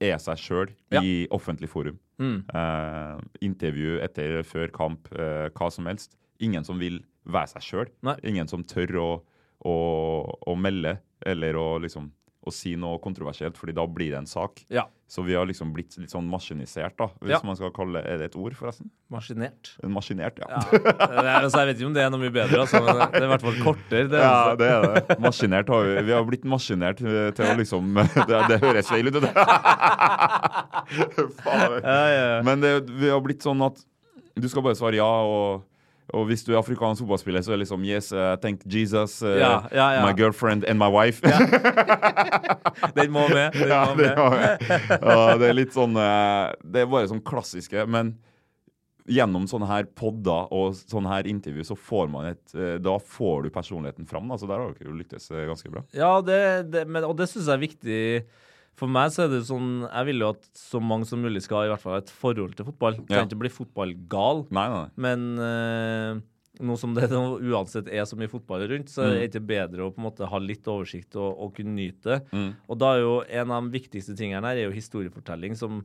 er seg sjøl Ja. i offentlig forum. Mm. Eh, intervju etter, før kamp, eh, hva som helst. Ingen som vil være seg sjøl. Ingen som tør å, å, å melde eller å liksom å si noe kontroversielt, fordi da blir det en sak. Ja. Så vi har liksom blitt litt sånn maskinisert, da, hvis Ja. man skal kalle Er det et ord, forresten? Maskinert. Maskinert, ja. Ja. Det er, altså, jeg vet ikke om det er noe mye bedre, altså, men det er i hvert fall kortere. Det, Ja, altså. det er det. Maskinert har vi. Vi har blitt maskinert eh, til å liksom (laughs) Det, det høres feil ut, det. (laughs) Faen. Men det, vi har blitt sånn at du skal bare svare ja, og, og hvis du er afrikansk fotballspiller, så er det liksom Yes, uh, thank Jesus, uh, Ja, ja, ja. my girlfriend and my wife. (laughs) Den må med. Den ja, må det, med. var, ja, det er litt sånn eh, Det er bare sånn klassiske. Men gjennom sånne her podder og sånne her intervju, så får man et eh, Da får du personligheten fram. Altså, der har dere jo lyktes eh, ganske bra. Ja, det, det, men, og det syns jeg er viktig. For meg så er det sånn Jeg vil jo at så mange som mulig skal ha i hvert fall et forhold til fotball. Ja. Kan ikke bli fotballgal, Nei, nei. men eh, nå som det uansett er så mye fotball rundt, så er det Mm. ikke bedre å på en måte ha litt oversikt og, og kunne nyte det. Mm. Og da er jo en av de viktigste tingene her er jo historiefortelling, som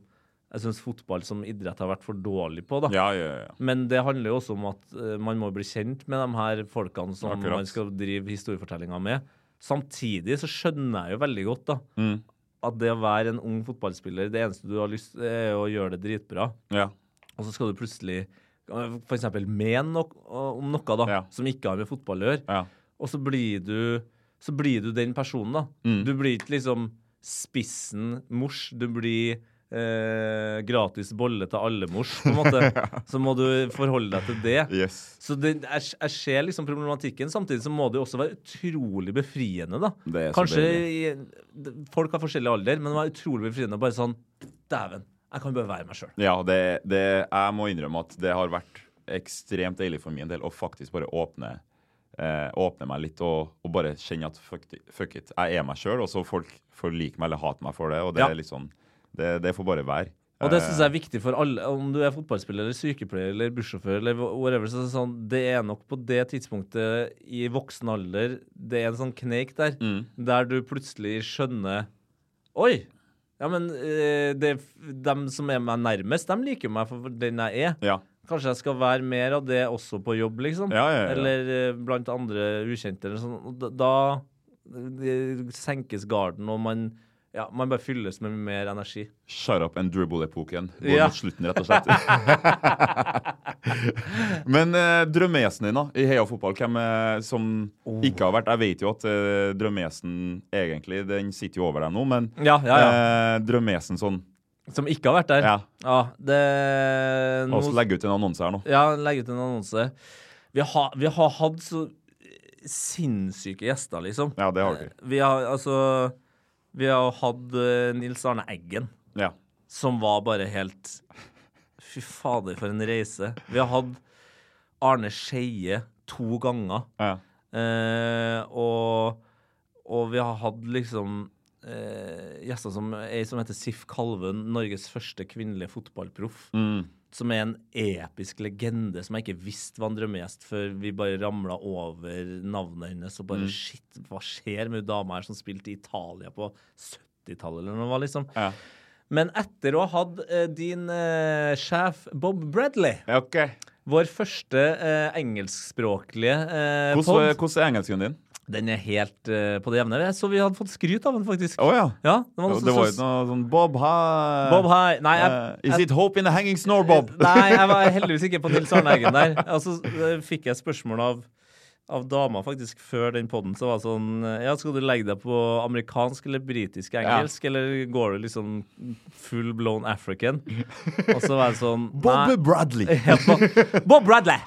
jeg syns fotball som idrett har vært for dårlig på. da. Ja, ja, ja. Men det handler jo også om at uh, man må bli kjent med de her folkene som Akkurat. man skal drive historiefortellinga med. Samtidig så skjønner jeg jo veldig godt da, Mm. At det å være en ung fotballspiller, det eneste du har lyst til, er å gjøre det dritbra. ja. Og så skal du plutselig f.eks. mene noe om noe da, Ja. som ikke har med fotball å gjøre. ja. Og så blir du, så blir du den personen, da. Mm. Du blir ikke liksom spissen mors. Du blir eh, gratis bolle til alle mors, på en måte. (laughs) Så må du forholde deg til det. Yes. Så det, jeg, jeg ser liksom problematikken. Samtidig så må det jo også være utrolig befriende, da. Kanskje i, folk har forskjellig alder, men det var utrolig befriende. Bare sånn Dæven, jeg kan bare være meg sjøl. Ja, det, det, jeg må innrømme at det har vært ekstremt deilig for min del å faktisk bare åpne eh, åpne meg litt og, og bare kjenne at fuck, fuck it, jeg er meg sjøl, og så folk får like meg eller hate meg for det. Og det Ja. er litt sånn Det, det får bare være. Og det syns jeg er viktig for alle, om du er fotballspiller eller sykepleier eller bussjåfør eller whatever. Så er det, sånn, det er nok på det tidspunktet i voksen alder det er en sånn kneik der, Mm. der du plutselig skjønner Oi! Ja, men eh, det, dem som er meg nærmest, de liker meg for den jeg er. Ja. Kanskje jeg skal være mer av det også på jobb, liksom. Ja, ja. Eller eh, blant andre ukjente eller sånn. Da, da senkes garden, og man, ja, man bare fylles med mer energi. Shut up and dribble-epoken går Ja. mot slutten, rett og slett. (laughs) Men eh, drømmegjesten din da, i Heia Fotball, hvem er som Oh. ikke har vært Jeg vet jo at eh, drømmegjesten egentlig, den sitter jo over deg nå, men Ja, ja, eh, drømmegjesten sånn Som ikke har vært der. Ja. Ja, det La oss legge ut en annonse her nå. Ja, legge ut en annonse. Vi har, vi har hatt så sinnssyke gjester, liksom. Ja, det har vi. Vi har altså Vi har hatt eh, Nils Arne Eggen, Ja. som var bare helt Fy fader, for en reise. Vi har hatt Arne Skeie to ganger. Ja. Eh, og, og vi har hatt liksom eh, gjester som ei som heter Sif Kalven, Norges første kvinnelige fotballproff. Mm. Som er en episk legende som jeg ikke visste var drømmegjest før vi bare ramla over navnet hennes og bare Mm. Shit, hva skjer med hun dama her som spilte i Italia på 70-tallet eller noe, liksom? Ja. Men etter å ha hatt eh, din eh, sjef Bob Bradley, okay. Vår første eh, engelskspråklige eh, pod, hvordan er engelsken din? Den er helt uh, på det jevne. Så vi hadde fått skryt av den, faktisk. Oh, ja. Ja, det var, Det var jo noe sånn Bob, hi. Bob, hi. Nei, jeg, uh, is it hope in the hanging snore, Bob? Nei, jeg var (laughs) heldigvis ikke på Nils Arne Eggen der. Altså, eh, fikk jeg spørsmål av, av dama faktisk før den poden. Så var det sånn Ja, skal du legge deg på amerikansk eller britisk engelsk, eller går du liksom full blown African? (laughs) Og så var det sånn (laughs) Bob. Bradley. Ja, Bob, Bob Bradley!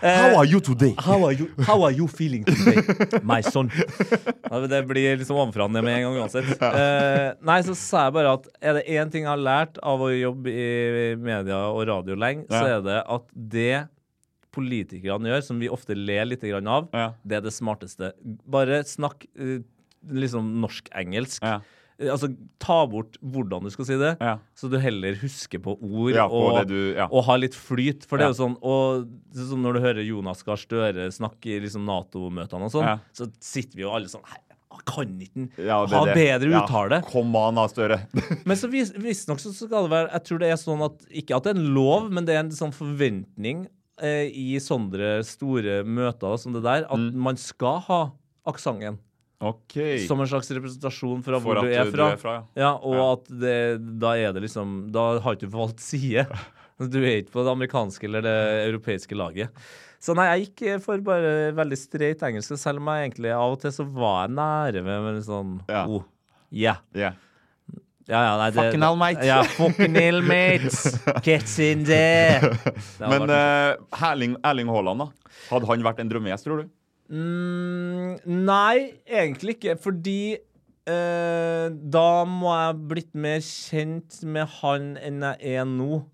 How are you today? How are you, how are you feeling today, my son? Ja, det blir liksom ovenfra ned med en gang uansett. Uh, nei, så sa jeg bare at er det én ting jeg har lært av å jobbe i media og radio lenge, så er det at det politikerne gjør, som vi ofte ler litt av, Ja. det er det smarteste. Bare snakk eh, liksom norsk-engelsk. Ja. Eh, Altså, ta bort hvordan du skal si det, Ja. så du heller husker på ord Ja, på og, du- ja. og har litt flyt. For det er jo sånn og så sånn Når du hører Jonas Gahr Støre snakke i liksom Nato-møtene og sånn, så sitter vi jo alle sånn «Hei, Kan ikke han ha det. bedre uttale? Kom an, da, Støre. (laughs) Men så vis- så skal det være Jeg tror det er sånn at Ikke at det er en lov, men det er en sånn forventning eh, i sånne store møter som det der, at Mm. man skal ha aksenten. Okay. Som en slags representasjon fra For hvor du er du fra. er fra, ja. og Ja. at det, da er det liksom Da har ikke du valgt side. (laughs) Du er ikke på det amerikanske eller det europeiske laget. Så nei, jeg gikk for bare veldig streit engelsk, selv om jeg egentlig av og til så var jeg nære med, med sånn Ja. oh, yeah. Yeah. Ja, ja, nei, det, Fucking hell, mate. Ja, fucking hell, mate. Get in there. (laughs) Men uh, eh, Erling, Erling Haaland, da? Hadde han vært en drømmegjest, tror du? Mm, nei, egentlig ikke, fordi eh, da må jeg blitt mer kjent med han enn jeg er nå.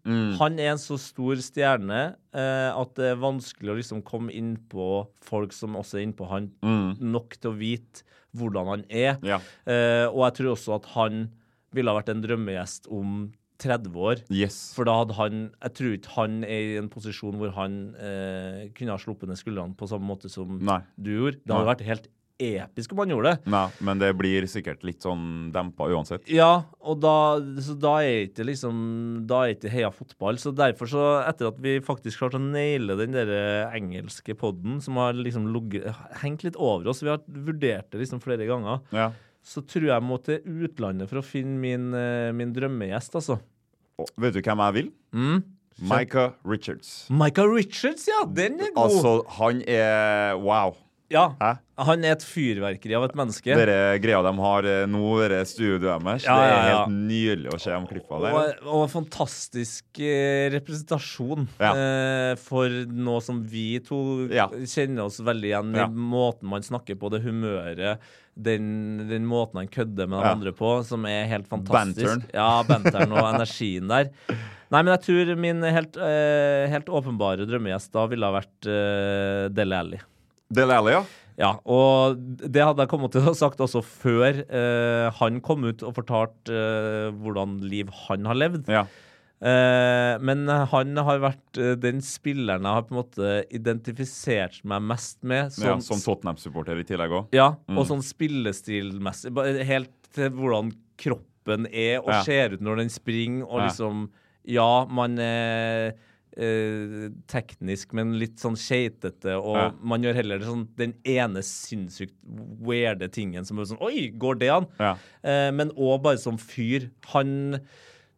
Han er en så stor stjerne eh, at det er vanskelig å liksom komme inn på folk som også er innpå han, nok til å vite hvordan han er. Ja. Eh, og jeg tror også at han ville ha vært en drømmegjest om 30 år. Yes. For da hadde han Jeg tror ikke han er i en posisjon hvor han eh, kunne ha sluppet ned skuldrene på samme måte som Nei. du gjorde. Det hadde Nei. vært helt episk om han gjorde det. Nei, men det blir sikkert litt sånn dempa uansett. Ja, og da, så da er ikke liksom Da er ikke heia fotball. Så derfor, så etter at vi faktisk klarte å naile den der eh, engelske podden som har liksom Hengt litt over oss, vi har vurdert det liksom flere ganger, Ja. Så tror jeg jeg må til utlandet for å finne min, eh, min drømmegjest, altså. Oh, vet du hvem jeg vil? Mm. Micah Richards. Micah Richards, ja! Den er god! Altså, han er wow. Ja. Hæ? Han er et fyrverkeri av et menneske. Dere greia de har eh, nå, dere studioet deres, Ja, det er ja, ja. helt nydelig å se de klippa der. Og, og fantastisk eh, representasjon eh, for noe som vi to kjenner oss veldig igjen i. Måten man snakker på, det humøret, den, den måten han kødder med de andre på, som er helt fantastisk. Banteren. Ja, banteren og energien der. Nei, men jeg tror min helt, eh, helt åpenbare drømmegjest da ville ha vært eh, Dele Alli. Dele Alli, ja. Ja, og det hadde jeg kommet til å sagt også før eh, han kom ut og fortalte eh, hvordan liv han har levd. ja. Eh, men han har vært eh, den spilleren jeg har på en måte identifisert meg mest med. ja Som, som Tottenham-supporter i tillegg òg. ja, Mm. og sånn spillestilmessig. Helt til hvordan kroppen er og Ja. ser ut når den springer, og liksom Ja, man er eh, teknisk, men litt sånn skeitete, og Ja. man gjør heller sånn den ene sinnssykt weirde tingen som er sånn Oi, går det an? Ja. Eh, men òg bare som fyr. Han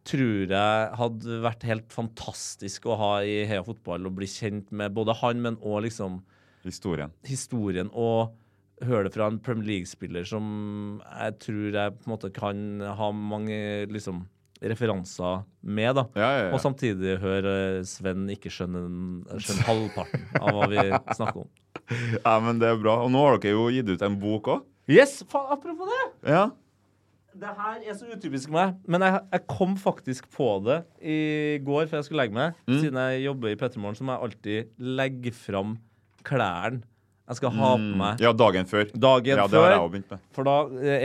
tror jeg hadde vært helt fantastisk å ha i Heia Fotball og bli kjent med både han, men òg liksom Historien. historien og høre det fra en Premier League-spiller som jeg tror jeg på en måte kan ha mange liksom referanser med, da. Ja, ja, ja. Og samtidig høre Sven ikke skjønne, skjønne halvparten av hva vi snakker om. (laughs) Ja, men det er bra. Og nå har dere jo gitt ut en bok òg. Yes! Faen, apropos det! Ja. Det her er så utypisk meg, men jeg, jeg kom faktisk på det i går før jeg skulle legge meg. Mm. Siden jeg jobber i Pettermorgen, så må jeg alltid legge fram klærne jeg skal ha på meg. Mm. Ja, dagen før. Dagen ja, det har jeg også begynt med. For da,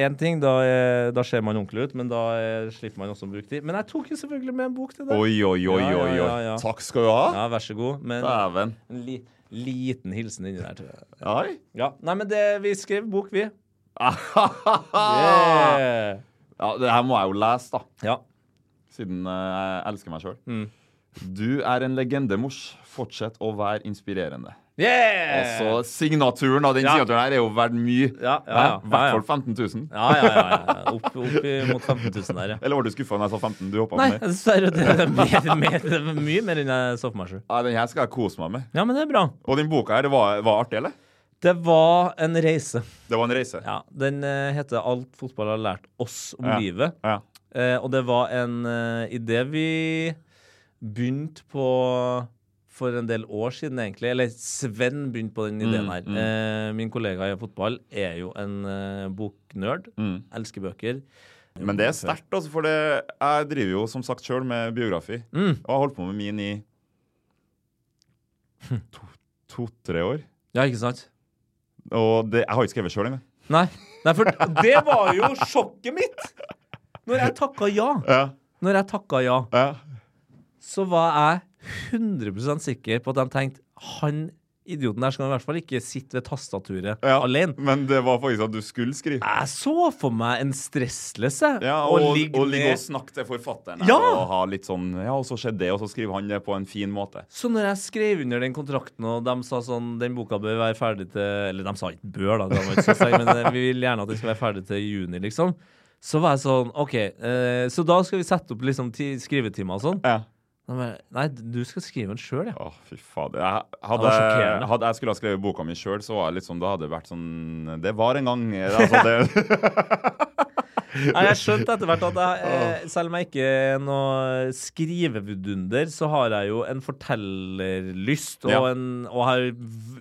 én ting, da, eh, da ser man ordentlig ut, men da eh, slipper man også å bruke tid. Men jeg tok jo selvfølgelig med en bok til deg. Oi, oi, oi, Ja, oi. oi. ja, ja. Takk skal du ha. Ja, vær så god. Men Dæven. en li, liten hilsen inni der, tror jeg. Oi. Ja, Nei, men det, vi skrev bok, vi. Yeah. (laughs) Ja, det her må jeg jo lese, da. Ja. Siden eh, jeg elsker meg sjøl. Mm. Du er en legendemors. Fortsett å være inspirerende. Yeah! Altså, signaturen av den Ja. signaturen her er jo verdt mye. Ja, ja, ja, I hvert fall 15 000. Ja, ja, ja. ja. Opp, opp mot 15 000 der, ja. Eller var du skuffa når jeg sa 15? Du hoppa Nei, ned. Det er mye mer enn jeg så for meg sjøl. Ja, den her skal jeg kose meg med. Ja, men det er bra. Og den boka her, det var, var artig, eller? Det var en reise. Det var en reise. Ja, Den eh, heter 'Alt fotball har lært oss om Ja. livet'. Ja. Eh, og det var en uh, idé vi begynte på for en del år siden, egentlig. Eller Sven begynte på den ideen Mm, her. mm. Eh, min kollega i fotball er jo en eh, boknerd. Mm. Elsker bøker. Men det er sterkt, altså, for det, jeg driver jo som sagt sjøl med biografi. Mm. Og har holdt på med min i to-tre år. Ja, ikke sant? Og det, jeg har ikke skrevet sjøl engang. Nei. Nei, for det var jo sjokket mitt! Når jeg takka ja, Ja. Når jeg takka ja, Ja. så var jeg 100% sikker på at de tenkte han idioten der skal i hvert fall ikke sitte ved tastaturet Ja. alene. Men det var faktisk at du skulle skrive. Jeg så for meg en stressless Ja, å og, ligge og og snakke til forfatteren. Ja! Og ha litt sånn Ja, og så skjedde det, og så skriver han det på en fin måte. Så når jeg skrev under den kontrakten, og de sa sånn Den boka bør være ferdig til Eller de sa ikke bør, da, det ikke sterkt, men eh, vi vil gjerne at den skal være ferdig til juni, liksom. Så var jeg sånn OK, eh, så da skal vi sette opp liksom ti skrivetimer og sånn. Ja. Nei, du skal skrive den sjøl, ja. Å, fy fader. Jeg, hadde, hadde jeg skulle ha skrevet boka mi sjøl, så var det litt sånn, da hadde det vært sånn Det var en gang. Altså, det, (laughs) Nei, jeg skjønte etter hvert at jeg, eh, selv om jeg ikke er noe skrivevidunder, så har jeg jo en fortellerlyst og, Ja. en, og har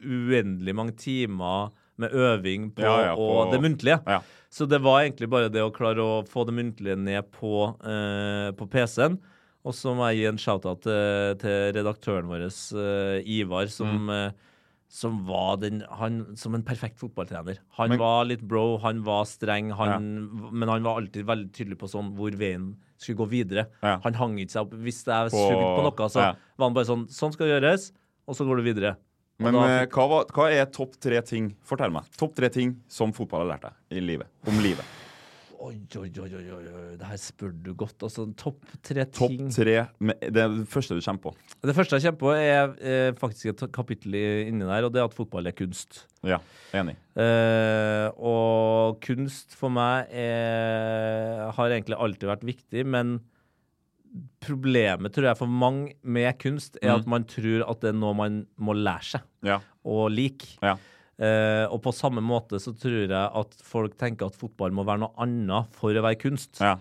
uendelig mange timer med øving på, Ja, ja, og det muntlige. Ja. Så det var egentlig bare det å klare å få det muntlige ned på, eh, på PC-en. Og så må jeg gi en shout-out til, til redaktøren vår, eh, Ivar, som, Mm. eh, som var den Han som en perfekt fotballtrener. Han Men- var litt bro, han var streng, han, men han var alltid veldig tydelig på sånn hvor veien skulle gå videre. Ja. Han hang ikke seg opp. Hvis jeg sugde på noe, så ja. var han bare sånn Sånn skal det gjøres, og så går du videre. Og men da eh, hva, hva er topp tre ting Fortell meg. Topp tre ting som fotball har lært deg i livet. Om livet. Oi, oi, oi, oi, oi, oi, det her spør du godt. Altså, topp tre Topp ting tre Det første du kommer på. Det første jeg kommer på, er er faktisk et kapittel inni der, og det er at fotball er kunst. Ja, enig. Eh, og kunst for meg er, har egentlig alltid vært viktig, men problemet tror jeg for mange med kunst er Mm. at man tror at det er noe man må lære seg Ja. og like. Ja. Eh, og på samme måte så tror jeg at folk tenker at fotball må være noe annet for å være kunst. Ja.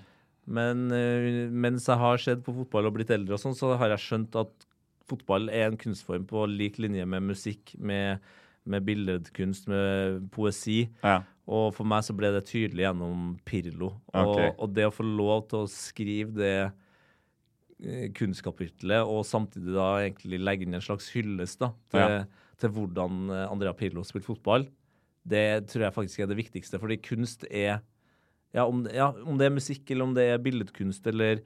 Men uh, mens jeg har sett på fotball og blitt eldre, og sånn, så har jeg skjønt at fotball er en kunstform på lik linje med musikk, med, med billedkunst, med poesi. Ja. Og for meg så ble det tydelig gjennom Pirlo. Og, og det å få lov til å skrive det eh, kunstkapitlet, og samtidig da egentlig legge inn en slags hyllest da, til, Ja. Til hvordan eh, Andrea Pirlo spilte fotball, det tror jeg faktisk er det viktigste. Fordi kunst er ja om, ja, om det er musikk, eller om det er billedkunst, eller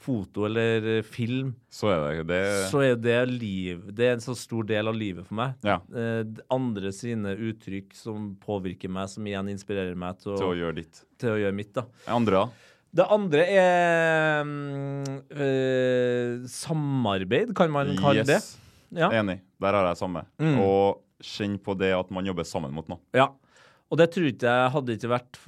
foto, eller eh, film, Så er det det. så er det liv. Det er en så stor del av livet for meg. Ja. Eh, andre sine uttrykk som påvirker meg, som igjen inspirerer meg til å, Til å gjøre ditt. til å gjøre mitt. da. Andre, da? Det andre er eh, samarbeid, kan man kalle det. Ja. Enig. Der har jeg samme. Mm. Og kjenn på det at man jobber sammen mot noe. Ja. Og det tror ikke jeg Hadde ikke vært,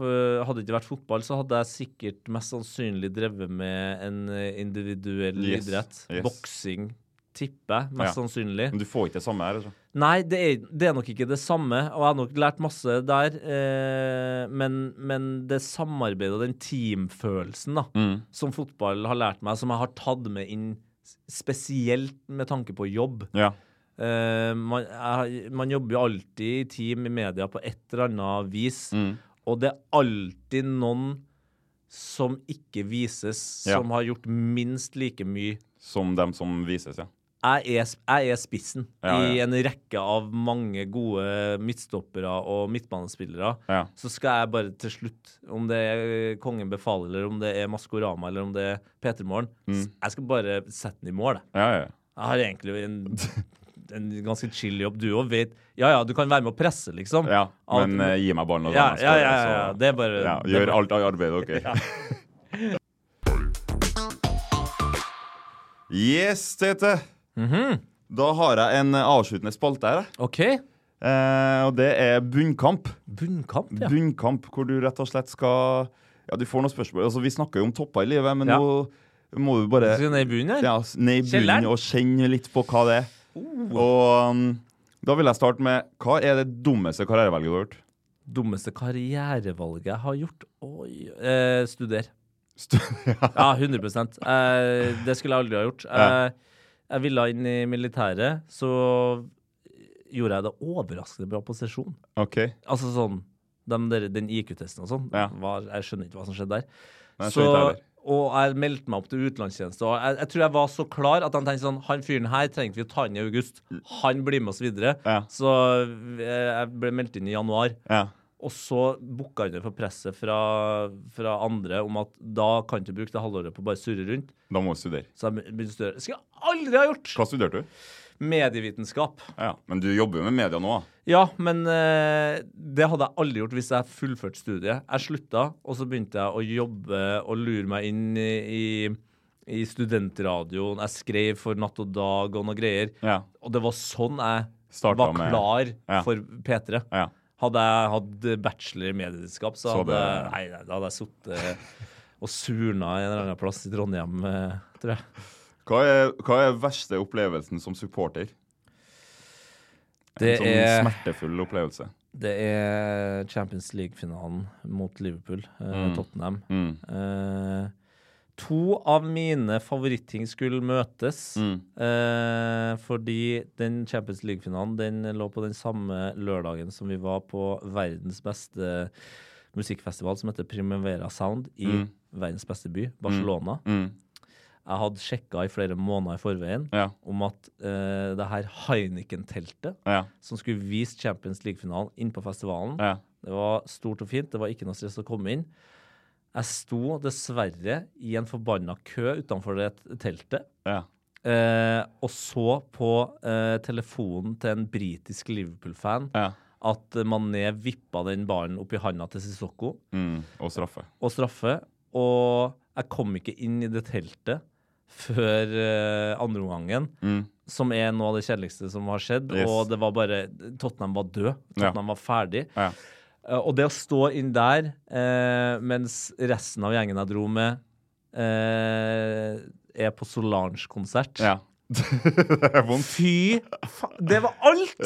hadde ikke vært fotball, så hadde jeg sikkert mest sannsynlig drevet med en individuell Yes, idrett. yes. Boksing, tipper jeg, mest Ja. sannsynlig. Men du får ikke det samme her. Altså. Nei, det er, det er nok ikke det samme, og jeg har nok lært masse der. Eh, men, men det samarbeidet og den teamfølelsen da, Mm. som fotball har lært meg, som jeg har tatt med inn spesielt med tanke på jobb. Ja. Uh, man, jeg, man jobber jo alltid i team i media på et eller annet vis, Mm. og det er alltid noen som ikke vises, Ja. som har gjort minst like mye Som dem som vises, ja. Jeg er, jeg er spissen Ja, i en rekke av mange gode midtstoppere og midtbanespillere. Ja. Så skal jeg bare til slutt, om det er Kongen befaler, eller om det er Maskorama, eller om det er Petermorgen, Mm. jeg skal bare sette den i mål. jeg. Ja, ja. Har egentlig en, en ganske chill jobb. Du òg vet Ja ja, du kan være med å presse, liksom. ja. Men eh, gi meg ballen og ja, ja, ja, ja, ja. Det er bare ja, det er Gjør bare- alt av arbeidet OK? (laughs) Yes, Tete. Mhm. Da har jeg en eh, avsluttende spalte her. OK. Eh, og det er bunnkamp. Bunnkamp, ja. Bunnkamp, hvor du rett og slett skal Ja, du får noen spørsmål. Altså, Vi snakker jo om topper i livet, men Ja. nå må du bare Skal ned i bunnen her? ja, ned i bunnen og kjenne litt på hva det er. Oh. Og um, da vil jeg starte med Hva er det dummeste karrierevalget du har gjort? Dummeste karrierevalget jeg har gjort? Oi eh, Studer. Stud (laughs) Ja, 100 eh, Det skulle jeg aldri ha gjort. Ja. Jeg ville inn i militæret, så gjorde jeg det overraskende bra på sesjon. OK. Altså sånn der, Den IQ-testen og sånn. Ja. Jeg skjønner ikke hva som skjedde der. Nei, Så, og jeg meldte meg opp til utenlandstjeneste. Og jeg, jeg tror jeg var så klar at han tenkte sånn Han fyren her trengte vi å ta inn i august. Han blir med oss videre. Ja. Så eh, jeg ble meldt inn i januar. Ja. Og så booka han det for presset fra, fra andre om at da kan du ikke bruke det halvåret på å bare surre rundt. Da må du studere. Så jeg begynte å studere. Det skal jeg aldri ha gjort! Hva studerte du? Medievitenskap. Ja, Men du jobber jo med media nå, da. Ja, men eh, det hadde jeg aldri gjort hvis jeg fullførte studiet. Jeg slutta, og så begynte jeg å jobbe og lure meg inn i, i, studentradioen. Jeg skrev for Natt og Dag og noe greier. Ja. Og det var sånn jeg Starta var med- klar Ja. for P3. Ja. Hadde jeg hatt bachelor i medievitenskap, så, Så hadde, det- nei, nei, da hadde jeg sittet og surna i en eller annen plass i Trondheim, eh, tror jeg. Hva er, hva er verste opplevelsen som supporter? Det en sånn er- smertefull opplevelse. Det er Champions League-finalen mot Liverpool, eh, Mm. Tottenham. Mm. Eh, to av mine favoritting skulle møtes, Mm. eh, fordi den Champions League-finalen den lå på den samme lørdagen som vi var på verdens beste musikkfestival, som heter Primavera Sound, i Mm. verdens beste by, Barcelona. Mm. Jeg hadde sjekka i flere måneder i forveien Ja. om at eh, det her Heineken-teltet, Ja. som skulle vise Champions League-finalen inn på festivalen, Ja. det var stort og fint. Det var ikke noe stress å komme inn. Jeg sto dessverre i en forbanna kø utenfor det teltet. Ja. Eh, og så på eh, telefonen til en britisk Liverpool-fan Ja. at Mané vippa den ballen opp i handa til Sissoko Mm. Og straffe. og straffe. Og jeg kom ikke inn i det teltet før eh, andreomgangen, Mm. som er noe av det kjedeligste som har skjedd. Yes. Og det var bare Tottenham var død. Ja. Tottenham var ferdig. Ja. Eh, og det å stå inn der eh, mens resten av gjengen jeg dro med, eh, er på Solange-konsert Ja. (laughs) det er vondt. Fy faen! Det var alt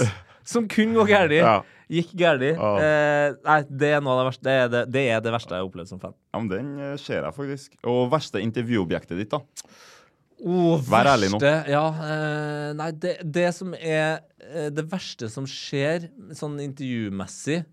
som kunne gå galt. Ja. Gikk galt. Ja. Eh, nei, det er det verste. Det er det, det er det verste jeg har opplevd som fan. ja, men den ser jeg faktisk. Og verste intervjuobjektet ditt, da? Oh, Vær ærlig nå. verste- Ja, eh, nei, det, det som er det verste som skjer sånn intervjumessig,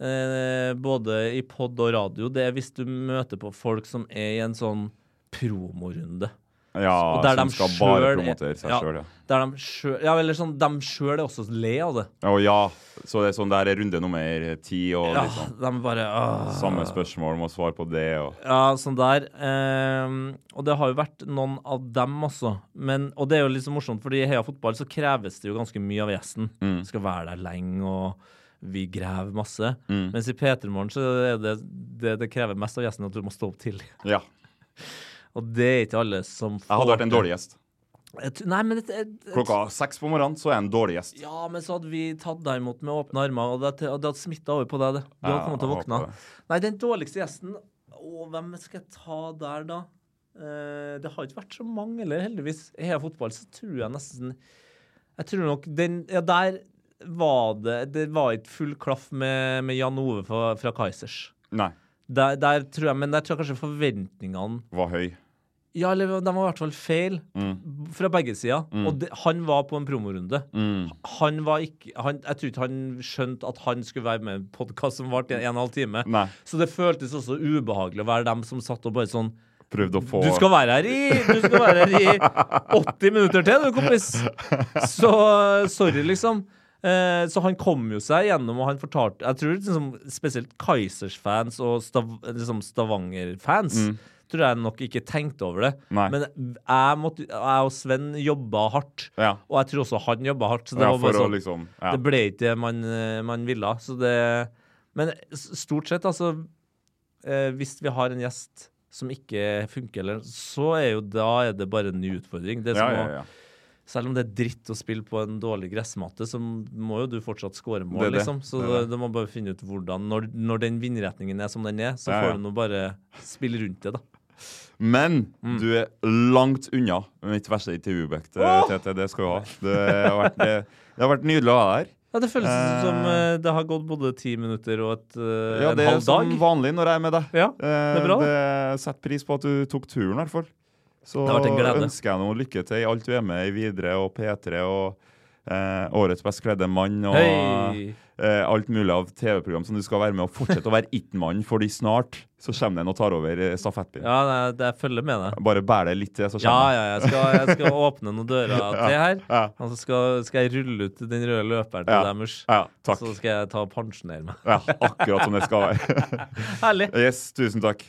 eh, både i pod og radio, det er hvis du møter på folk som er i en sånn promorunde. Ja, som de skal bare er- promotere seg ja, sjøl, ja. Der de sjøl Ja, eller sånn, de sjøl er også le av det. Å ja. Så det er sånn der er runde nummer ti, og Ja, liksom de bare åh. Samme spørsmål, må svare på det, og Ja, sånn der. Eh, og det har jo vært noen av dem også. Men, og det er jo litt så morsomt, fordi i Heia Fotball så kreves det jo ganske mye av gjesten. Mm. Skal være der lenge og vi graver masse. Mm. Mens i P3 Morgen så er det, det det krever mest av gjesten at du må stå opp tidlig. Ja. (laughs) Og det er ikke alle som får Jeg hadde vært en dårlig gjest. Et, Nei, men et, et, Klokka seks på morgenen så er jeg en dårlig gjest. Ja, men så hadde vi tatt deg imot med åpne armer, og det, det hadde smitta over på deg. det. Du hadde kommet til å våkne. Nei, den dårligste gjesten Å, hvem skal jeg ta der, da? Uh, det har ikke vært så mange, eller heldigvis. I hele Fotball så tror jeg nesten Jeg tror nok den Ja, der var det Det var ikke full klaff med, med Jan Ove fra, fra Kaizers. Nei. Der, der tror jeg, Men der tror jeg kanskje forventningene Var høy. Ja, eller de var i hvert fall feil. Mm. Fra begge sider. Og de, han var på en promorunde. Mm. Han var ikke han, Jeg tror ikke han skjønte at han skulle være med i en podkast som varte i en og en halv time. Nei. Så det føltes også ubehagelig å være dem som satt og bare sånn Prøvde å få Du skal være her i Du skal være her i (laughs) 80 minutter til, du, kompis! Så sorry, liksom. Eh, så han kom jo seg gjennom, og han fortalte Jeg tror liksom, spesielt Kaizers-fans og Stav, liksom Stavanger-fans tror jeg nok ikke tenkte over det. Nei. Men jeg, måtte, jeg og Sven jobba hardt, Ja. og jeg tror også han jobba hardt. Så det Ja, var bare for å sånn liksom ja. det ble ikke det man, man ville. Så det Men stort sett, altså eh, Hvis vi har en gjest som ikke funker, eller, så er jo da er det bare en ny utfordring. Det er ja, ja, ja, å-. Selv om det er dritt å spille på en dårlig gressmatte, så må jo du fortsatt skåre mål, liksom. Så Det det. du må bare finne ut hvordan Når, når den vindretningen er som den er, så Ja, ja. får du nå bare spille rundt det, da. Men Mm. du er langt unna mitt verste intervjuobjekt, eh, Tete. Det skal du ha. Det har vært, det, har vært nydelig å ha deg her. Ja, Det føles Eh. som eh, det har gått både ti minutter og et, eh, Ja, en det er som vanlig når jeg er med deg. Ja, Eh, det er bra. det Sett pris på at du tok turen, i hvert fall. Så ønsker jeg noe lykke til i alt du er med i videre, og P3 og eh, Årets best kledde mann og hey. eh, alt mulig av TV-program som du skal være med og fortsette å være it-mann, fordi snart så kommer det en og tar over eh, stafettpinnen. Ja, det, jeg følger med deg. Bare bær det litt til, så Ja, kommer ja, jeg skal, jeg skal åpne noen dører (laughs) til her. Ja. Og så skal, skal jeg rulle ut den røde løperen til Ja. deg, Murs. Ja, takk. Så skal jeg ta og pensjonere meg. Ja, akkurat som det skal være. (laughs) Herlig. Yes, tusen takk.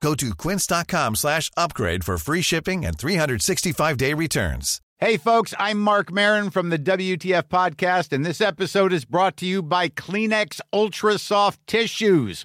Go to quince.com slash upgrade for free shipping and 365-day returns. Hey, folks, I'm Mark Marin from the WTF Podcast, and this episode is brought to you by Kleenex Ultra Soft Tissues,